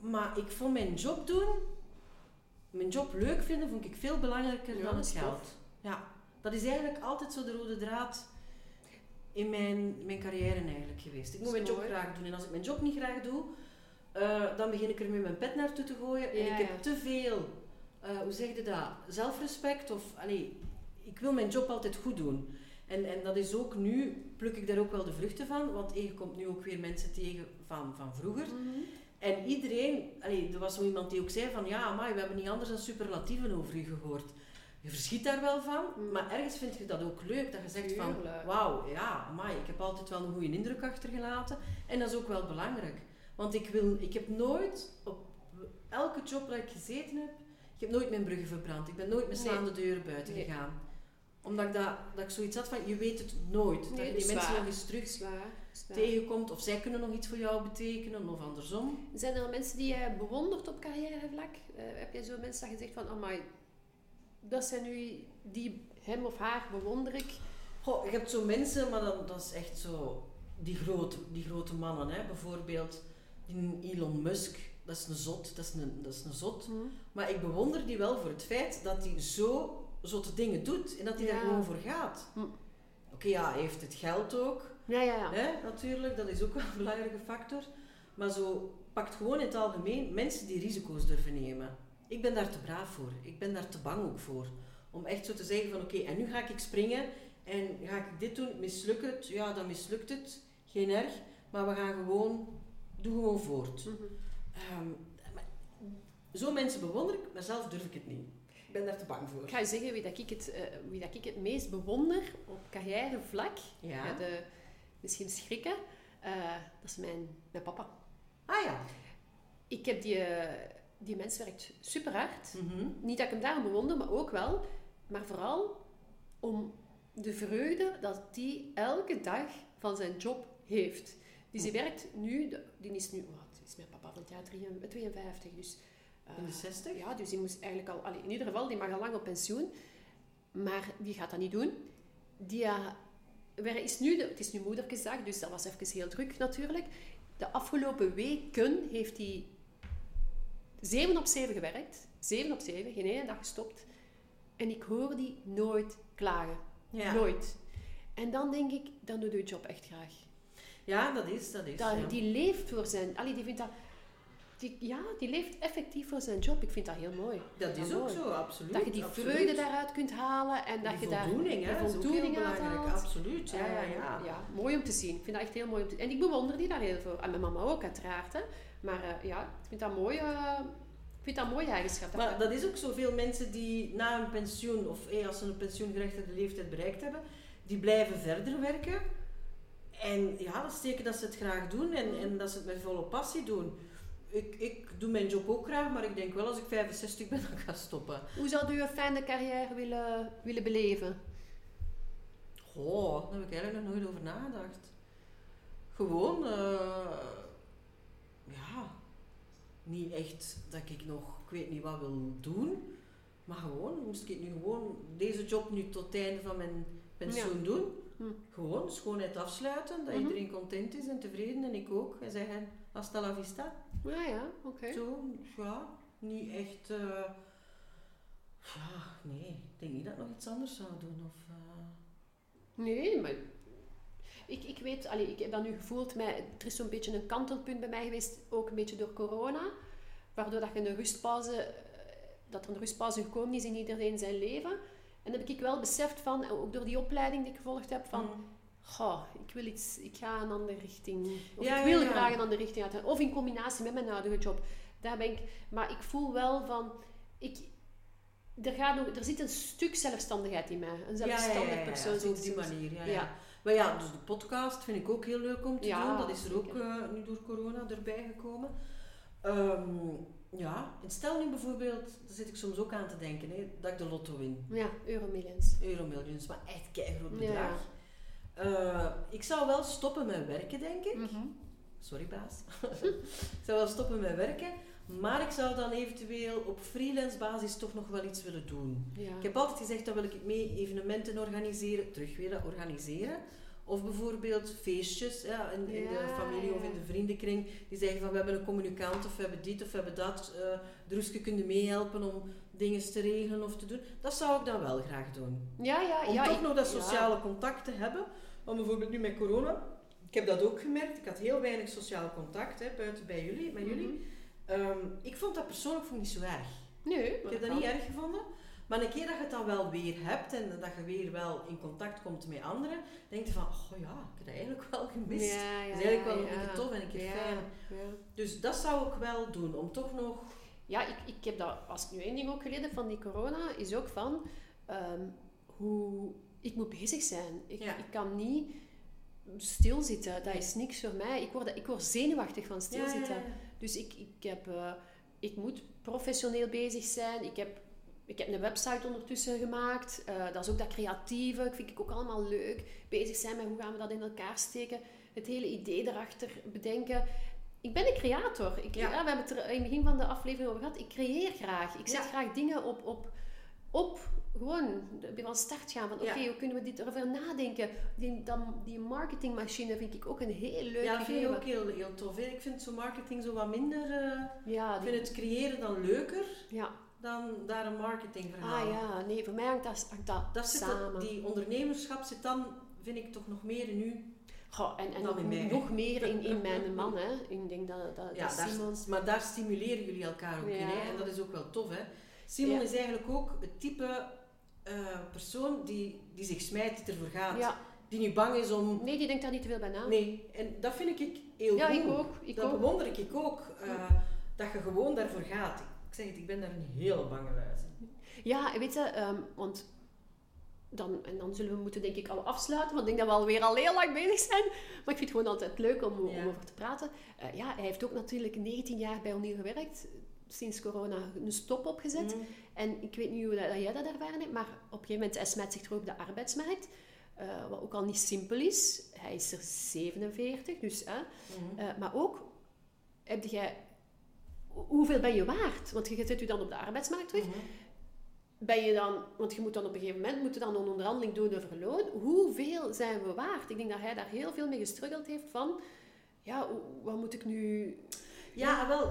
Maar ik vond mijn job doen, mijn job leuk vinden, vond ik veel belangrijker
Ja,
dan het geld.
tof.
Ja, dat is eigenlijk altijd zo de rode draad in mijn, mijn carrière eigenlijk geweest. Ik moet mijn job
mooi.
graag doen. En als ik mijn job niet graag doe, eh, dan begin ik er met mijn pet naartoe te gooien. en ik
ja.
heb te veel, eh, hoe zeg je dat, zelfrespect. Of, allee, ik wil mijn job altijd goed doen. En, en dat is ook nu, pluk ik daar ook wel de vruchten van, want je komt nu ook weer mensen tegen van, van vroeger. En iedereen, allee, er was zo iemand die ook zei van ja, maar we hebben niet anders dan superlatieven over u gehoord. Je verschiet daar wel van,
Mm.
maar ergens vind je dat ook leuk. Dat je zegt van wauw, ja, amai, ik heb altijd wel een goede indruk achtergelaten. En dat is ook wel belangrijk. Want ik, wil, ik heb nooit, op elke job waar ik gezeten heb, ik heb nooit mijn bruggen verbrand. Ik ben nooit met
Nee.
slaande deuren buiten
Nee.
gegaan. Omdat ik, dat, dat ik zoiets had van, je weet het nooit. dat je die mensen nog eens terug
Zwaar, zwaar.
tegenkomt. Of zij kunnen nog iets voor jou betekenen, of andersom.
Zijn er mensen die je bewondert op carrièrevlak? Eh, heb jij zo mensen dat je zegt van, amai, dat zijn nu die, hem of haar bewonder ik.
Goh, je hebt zo mensen, maar dat, dat is echt zo... Die grote, die grote mannen, hè. Bijvoorbeeld die Elon Musk. Dat is een zot. Dat is een, dat is een zot. Maar ik bewonder die wel voor het feit dat hij zo zotte dingen doet. En dat hij daar gewoon voor gaat.
Hm.
Oké, ja, hij heeft het geld ook.
Ja, ja, ja.
Hè, natuurlijk, dat is ook wel een belangrijke factor. Maar zo pakt gewoon in het algemeen mensen die risico's durven nemen. Ik ben daar te braaf voor. Ik ben daar te bang ook voor. Om echt zo te zeggen van oké, en nu ga ik springen en ga ik dit doen, mislukt het? Ja, dan mislukt het. Geen erg. Maar we gaan gewoon, doe gewoon voort. Maar zo mensen bewonder ik, maar zelf durf ik het niet. Ik ben daar te bang voor.
Ik ga je zeggen wie, dat ik, het, eh, wie dat ik het meest bewonder op carrièrevlak.
Ja.
Ja, de, misschien schrikken. eh, dat is mijn, mijn papa.
Ah ja.
Ik heb die, eh, die mens werkt super hard.
Mhm.
Niet dat ik hem daarom bewonder, maar ook wel. Maar vooral om de vreugde dat hij elke dag van zijn job heeft. Dus hij werkt nu, die is nu, wat is mijn papa van het jaar 53, 52, dus... eh,
In de 60?
Ja, dus die moest eigenlijk al, allee, in ieder geval, die mag al lang op pensioen. Maar die gaat dat niet doen. Die eh, is nu, de- het is nu moederkesdag, dus dat was even heel druk natuurlijk. De afgelopen weken heeft hij 7 op 7 gewerkt. 7 op 7, geen ene dag gestopt. En ik hoor die nooit klagen.
Ja.
Nooit. En dan denk ik, dan doe je je job echt graag.
ja, dat is, dat is.
Dat,
ja.
Die leeft voor zijn... Allee, die vindt dat... Die, ja, die leeft effectief voor zijn job. Ik vind dat heel mooi.
Dat is ook
mooi.
zo, absoluut.
Dat je die
absoluut.
vreugde daaruit kunt halen en dat
die
je daar
voldoening, hè, dat is
voldoening
heel belangrijk. Absoluut, ja, ja,
Eh,
ja.
ja, mooi om te zien. Ik vind dat echt heel mooi om te En ik bewonder die daar heel veel. En mijn mama ook, uiteraard. Hè. Maar eh, ja, ik vind dat mooi. eh, ik vind dat een mooie eigenschap.
Maar dat is ook zoveel mensen die na een pensioen, of eh, als ze een pensioengerechtigde leeftijd bereikt hebben, die blijven verder werken. En ja, dat steken dat ze het graag doen en, en dat ze het met volle passie doen. Ik, ik doe mijn job ook graag, maar ik denk wel als ik 65 ben, dan ga stoppen.
Hoe zou u een fijne carrière willen, willen beleven?
Goh, daar heb ik eigenlijk nog nooit over nagedacht. Gewoon, eh, ja, niet echt dat ik nog, ik weet niet wat wil doen, maar gewoon, moest ik nu gewoon deze job nu tot het einde van mijn pensioen doen.
Hm.
Gewoon, schoonheid afsluiten, dat
Mhm.
iedereen content is en tevreden en ik ook. En zeggen, hasta la vista.
Ja, ja, oké.
Zo, ja, niet echt, eh, ja, nee, ik denk niet dat ik nog iets anders zou doen. Of, eh,
Nee, maar... Ik, ik weet, allee, ik heb dat nu gevoeld, met, er is zo'n beetje een kantelpunt bij mij geweest, ook een beetje door corona. Waardoor dat je een rustpauze, eh, dat er een rustpauze gekomen is in iedereen zijn leven. En dan heb ik wel beseft van, ook door die opleiding die ik gevolgd heb, van...
mm.
Goh, ik wil iets, ik ga een andere richting. Of
Ja,
ik
ja,
wil
ja.
graag een andere richting uit. Of in combinatie met mijn huidige job. Daar ben ik, maar ik voel wel van, ik, er, gaat nog, er zit een stuk zelfstandigheid in mij. Een zelfstandig persoon
zo op die manier. Ja,
Ja.
ja. Maar ja, dus de podcast vind ik ook heel leuk om te
Ja,
doen. Dat is er ook eh, nu door corona erbij gekomen. Ehm, ja, en stel nu bijvoorbeeld, daar zit ik soms ook aan te denken, hè, dat ik de lotto win.
Ja, Euromillions.
Euromillions, maar echt
Ja.
bedrag. Eh, ik zou wel stoppen met werken, denk ik.
Mhm.
Sorry baas. ik zou wel stoppen met werken. Maar ik zou dan eventueel op freelance basis toch nog wel iets willen doen.
Ja.
Ik heb altijd gezegd dat wil ik mee evenementen organiseren, terug willen organiseren. Of bijvoorbeeld feestjes ja, in, in de familie of in de vriendenkring. Die zeggen van we hebben een communicant of we hebben dit of we hebben dat. eh Druske kunnen meehelpen om dingen te regelen of te doen. Dat zou ik dan wel graag doen.
Ja, ja,
Om
ja.
toch
ik-
nog dat
ja.
sociale contact te hebben. Want bijvoorbeeld nu met corona. Ik heb dat ook gemerkt. Ik had heel weinig sociaal contact hè, buiten bij jullie, met jullie.
Mhm.
Ehm, ik vond dat persoonlijk vond ik niet zo erg.
Nee,
Ik heb dat niet erg gevonden. Maar een keer dat je het dan wel weer hebt en dat je weer wel in contact komt met anderen, denk je van, oh ja, ik heb dat eigenlijk wel gemist.
Ja, ja,
dat is eigenlijk wel een keer
ja.
tof en een keer
Ja,
fijn.
ja.
Dus dat zou ik wel doen, om toch nog...
Ja, ik, ik heb dat, als ik nu één ding ook geleerd heb van die corona, is ook van ehm, hoe ik moet bezig zijn. Ik,
Ja.
ik kan niet stilzitten, dat is niks voor mij. Ik word, ik word zenuwachtig van stilzitten.
Ja, ja, ja.
Dus ik, ik, heb, eh, ik moet professioneel bezig zijn. Ik heb, ik heb een website ondertussen gemaakt. Eh, dat is ook dat creatieve. Ik vind ik ook allemaal leuk. Bezig zijn met hoe gaan we dat in elkaar steken. Het hele idee erachter bedenken. Ik ben een creator. Ik,
Ja.
ja. we hebben het er in het begin van de aflevering over gehad. Ik creëer graag. Ik zet
Ja.
graag dingen op, op, op gewoon bij van start gaan. Van oké, hoe kunnen we dit erover nadenken? Die, dan, die marketingmachine vind ik ook een heel leuk
Ja, dat vind ik ook heel, heel tof. hè. Ik vind zo marketing zo wat minder... eh,
Ja,
ik vind het creëren dan leuker
ja.
dan daar een marketingverhaal.
Ah ja, nee, voor mij hangt dat, hangt dat,
Dat zit
samen.
die ondernemerschap zit dan, vind ik, toch nog meer in u.
Goh, en en nog, meer in, in mijn man, hè. Ik denk dat, dat,
Ja,
dat
daar,
Simon...
maar daar stimuleren jullie elkaar ook in.
Ja.
Hè? En dat is ook wel tof. Hè? Simon
Ja.
is eigenlijk ook het type eh, persoon die, die zich smijt, die ervoor gaat.
Ja,
Die niet bang is om...
nee, die denkt daar niet te veel bij na.
Nee, en dat vind ik heel
ja,
goed.
ik ook. Ik
dat
ook.
bewonder ik ook. eh, dat je gewoon daarvoor gaat. Ik zeg het, ik ben daar een hele bange luis in.
Ja, en weet je, ehm, want dan, en dan zullen we moeten denk ik al afsluiten, want ik denk dat we alweer al heel lang bezig zijn. Maar ik vind het gewoon altijd leuk om,
Ja.
om over te praten. Eh, ja, hij heeft ook natuurlijk 19 jaar bij O'Neill gewerkt. Sinds corona een stop opgezet.
Mhm.
En ik weet niet hoe dat, dat jij dat ervaren hebt, maar op een gegeven moment hij smijt zich terug op de arbeidsmarkt. eh, wat ook al niet simpel is. Hij is er 47, dus... Hè,
Mhm.
eh, maar ook, heb jij... hoe- Hoeveel ben je waard? Want je zet je dan op de arbeidsmarkt terug.
Mhm.
Ben je dan... Want je moet dan op een gegeven moment moet je dan een onderhandeling doen over loon. Hoeveel zijn we waard? Ik denk dat hij daar heel veel mee gestruggeld heeft van... Ja, wat moet ik nu...
Ja, wel,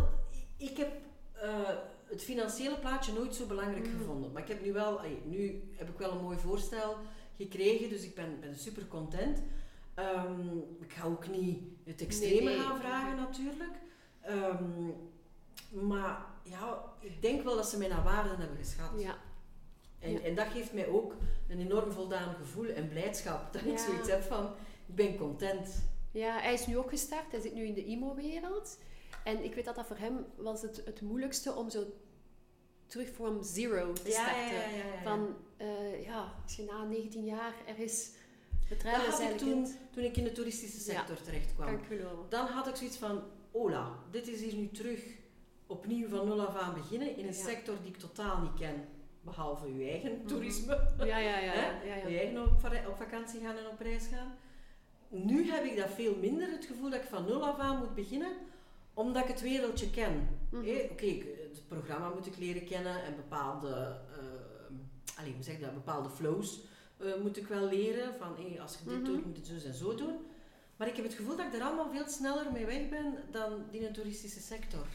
ik heb eh, het financiële plaatje nooit zo belangrijk
Mm.
gevonden. Maar ik heb nu wel, nu heb ik wel een mooi voorstel gekregen, dus ik ben, ben super content. Ehm, ik ga ook niet het extreme
Nee, nee.
gaan vragen natuurlijk. Ehm, maar ja, ik denk wel dat ze mij naar waarden hebben geschat.
Ja,
En,
Ja.
en dat geeft mij ook een enorm voldaan gevoel en blijdschap. Dat ik
Ja.
zoiets heb van, ik ben content.
Ja, hij is nu ook gestart. Hij zit nu in de IMO-wereld. En ik weet dat dat voor hem was het, het moeilijkste om zo terug from zero te starten.
ja.
Van, eh, ja, als je na 19 jaar ergens
Dat
bedrijven
had ik toen, toen ik in de toeristische sector terecht kwam.
ik.
Dan had ik zoiets van, ola, dit is hier nu terug opnieuw van nul af aan beginnen in een sector die ik totaal niet ken. Behalve uw eigen toerisme.
Ja, ja, ja. ja, ja,
Je
ja.
eigen op, va- op vakantie gaan en op reis gaan. Nu heb ik dat veel minder, het gevoel dat ik van nul af aan moet beginnen, omdat ik het wereldje ken.
Mhm.
Oké, het programma moet ik leren kennen en bepaalde, eh, allee, hoe zeg je dat, bepaalde flows eh, moet ik wel leren. Van als je dit
Mhm.
doet, moet je het zo en zo doen. Maar ik heb het gevoel dat ik er allemaal veel sneller mee weg ben dan in een toeristische sector.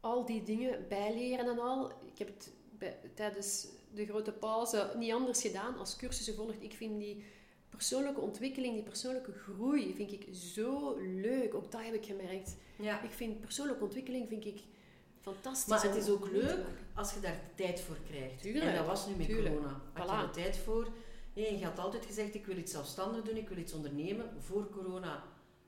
Al die dingen bijleren en al. Ik heb het bij- tijdens de grote pauze niet anders gedaan als cursussen gevolgd. Ik vind die persoonlijke ontwikkeling, die persoonlijke groei, vind ik zo leuk. Ook dat heb ik gemerkt.
Ja.
Ik vind persoonlijke ontwikkeling vind ik fantastisch.
Maar het is ook leuk als je daar tijd voor krijgt.
Tuurlijk,
En dat was nu met
tuurlijk.
corona. Had je er tijd voor? Nee, je had altijd gezegd, ik wil iets zelfstandig doen, ik wil iets ondernemen. Voor corona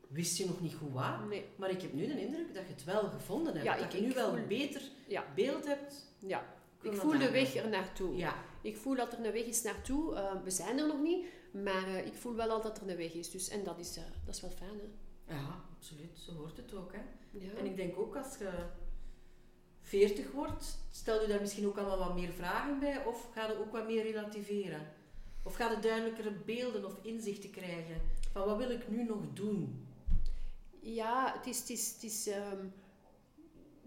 wist je nog niet hoe wat.
Nee,
Maar ik heb nu de indruk dat je het wel gevonden hebt.
Ja,
dat
ik-
je nu wel een beter
Ja.
beeld hebt.
ja. Ik voel de weg er naartoe.
Ja.
Ik voel dat er een weg is naartoe. Eh, we zijn er nog niet, maar eh, ik voel wel al dat er een weg is. Dus, en dat is, eh, dat is wel fijn, hè?
ja, absoluut. Zo hoort het ook. Hè.
Ja.
En ik denk ook als je 40 wordt, stel je daar misschien ook allemaal wat meer vragen bij, of ga je ook wat meer relativeren? Of ga je duidelijkere beelden of inzichten krijgen van wat wil ik nu nog doen?
Ja, het is... Het is, het is ehm,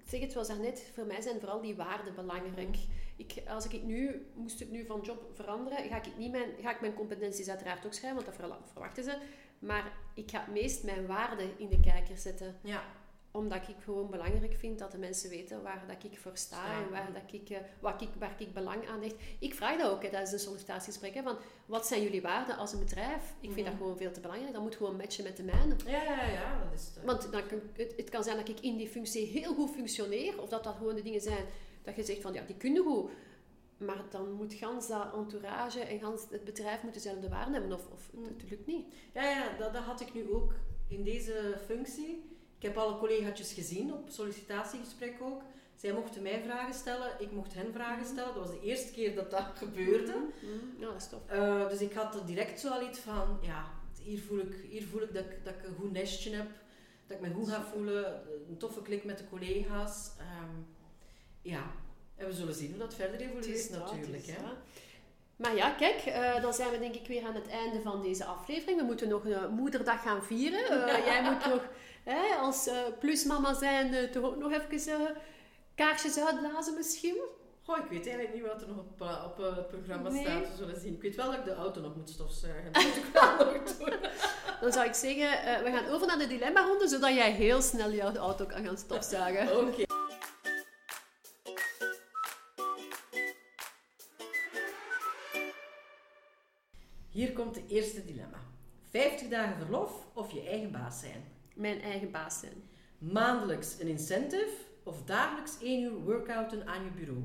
zeg het zoals daarnet, voor mij zijn vooral die waarden belangrijk.
Mhm.
Ik, als ik het nu, moest ik nu van job veranderen, ga ik, het niet mijn, ga ik mijn competenties uiteraard ook schrijven, want dat verwachten ze. Maar ik ga het meest mijn waarden in de kijker zetten.
Ja,
Omdat ik gewoon belangrijk vind dat de mensen weten waar dat ik voor sta en waar, dat ik, eh, waar, ik, waar ik belang aan hecht. Ik vraag dat ook hè, tijdens een sollicitatiegesprek. Hè, van, wat zijn jullie waarden als een bedrijf? Ik vind
Mhm.
dat gewoon veel te belangrijk. Dat moet gewoon matchen met de mijne.
ja, ja, ja dat is het.
Want dan kan, het, het kan zijn dat ik in die functie heel goed functioneer, of dat dat gewoon de dingen zijn dat je zegt van ja, die kunnen goed. Maar dan moet gans dat entourage en gans het bedrijf moeten dezelfde waarde hebben. Of, of
Mm.
het lukt niet.
Ja, ja dat, dat had ik nu ook in deze functie. Ik heb alle collega's gezien op sollicitatiegesprek ook. Zij mochten mij vragen stellen, ik mocht hen vragen stellen. Dat was de eerste keer dat dat gebeurde.
Mm, Ja, dat is tof.
Eh, dus ik had er direct zo al iets van, ja, hier voel ik, hier voel ik dat, ik dat ik een goed nestje heb. Dat ik me goed ga voelen, een toffe klik met de collega's. Ehm, ja, en we zullen zien hoe dat verder evolueert natuurlijk. hè.
Maar ja, kijk, eh, dan zijn we denk ik weer aan het einde van deze aflevering. We moeten nog een moederdag gaan vieren. Eh, Jij moet nog hè, als eh, plusmama zijn eh, toch ook nog even eh, kaarsjes uitblazen misschien.
Goh, ik weet eigenlijk niet wat er nog op, op het programma
Nee.
staat. We zullen zien. Ik weet wel dat ik de auto nog moet stofzuigen. Dat moet ik wel nog doen.
Dan zou ik zeggen, we gaan over naar de dilemma-ronde, zodat jij heel snel jouw auto kan gaan stofzuigen.
Oké. Hier komt de eerste dilemma. 50 dagen verlof of je eigen baas zijn.
Mijn eigen baas zijn.
Maandelijks een incentive of dagelijks 1 uur workouten aan je bureau.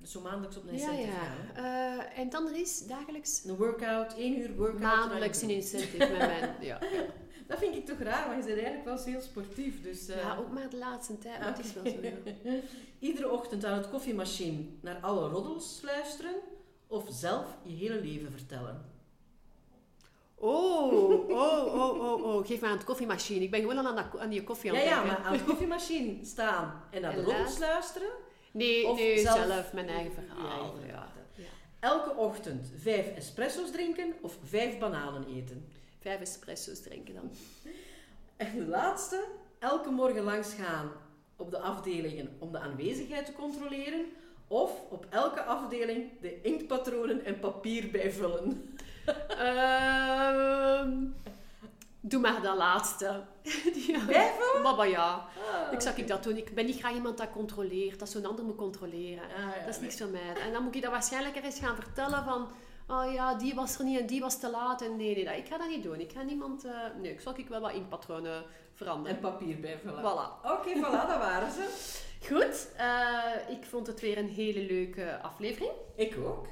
Dus zo maandelijks op een
Ja,
incentive
ja.
gaan. hè?
Eh, en andere is dagelijks,
Een workout, 1 uur workout.
maandelijks een incentive met mijn... Ja, ja.
Dat vind ik toch raar, want je bent eigenlijk wel eens heel sportief. Dus, eh,
ja, ook maar de laatste tijd, is wel zo. ja.
Iedere ochtend aan het koffiemachine naar alle roddels luisteren of zelf je hele leven vertellen.
Oh, oh, oh, oh, oh. Geef maar aan het koffiemachine. Ik ben gewoon aan, dat, aan die koffie aan
Ja,
het
ja,
denken.
maar aan het koffiemachine staan en naar de roddels luisteren.
Nee,
Of
nee
zelf-
zelf, mijn eigen verhaal.
Ja,
Ja, ja.
Elke ochtend vijf espresso's drinken of vijf bananen eten.
Vijf espresso's drinken dan.
En de laatste, elke morgen langs gaan op de afdelingen om de aanwezigheid te controleren. Of op elke afdeling de inktpatronen en papier bijvullen.
Ehm, doe maar dat laatste. ja.
Bijvullen?
Baba, ja. Ik zag ik dat doen. Ik ben niet graag iemand dat controleert, dat zo'n ander moet controleren.
Ah, ja,
dat is
nee.
niks voor mij. En dan moet ik dat waarschijnlijk er eens gaan vertellen van... Oh ja, die was er niet en die was te laat. En nee, nee, dat, ik ga dat niet doen. Ik ga niemand... eh, nee, ik zal ik wel wat inkpatronen veranderen.
En papier bijvullen.
Voilà.
Oké, voilà, dat waren ze.
Goed, eh, ik vond het weer een hele leuke aflevering.
Ik ook.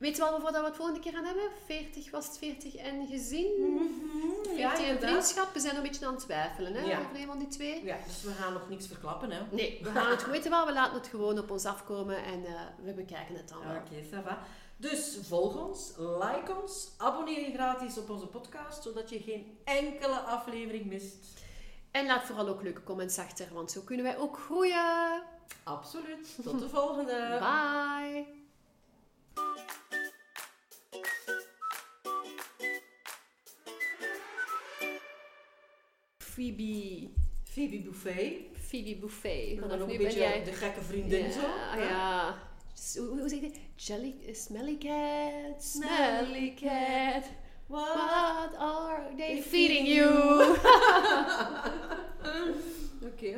Weet je wel waarvoor dat we het volgende keer gaan hebben? 40 was het 40 en gezin?
Mhm.
40 en vriendschap? We zijn nog een beetje aan het twijfelen hè,
Ja.
over een van die twee.
Ja, dus we gaan nog niks verklappen, hè.
Nee, we gaan het weten wel. We laten het gewoon op ons afkomen en eh, we bekijken het dan wel.
Oké, ça va. Dus volg ons, like ons, abonneer je gratis op onze podcast, zodat je geen enkele aflevering mist.
En laat vooral ook leuke comments achter, want zo kunnen wij ook groeien.
Absoluut. Tot de volgende.
Bye! Phoebe.
Phoebe Buffet.
Phoebe Buffet.
Dan
Vanaf
ook
nu
een
ben
beetje
jij...
de gekke vriendin
ja,
zo.
ja. Hoe, hoe zeg je? Jelly, smelly cat, smelly cat.
What?
What are they
They
feeding
feeding
you?
Oké.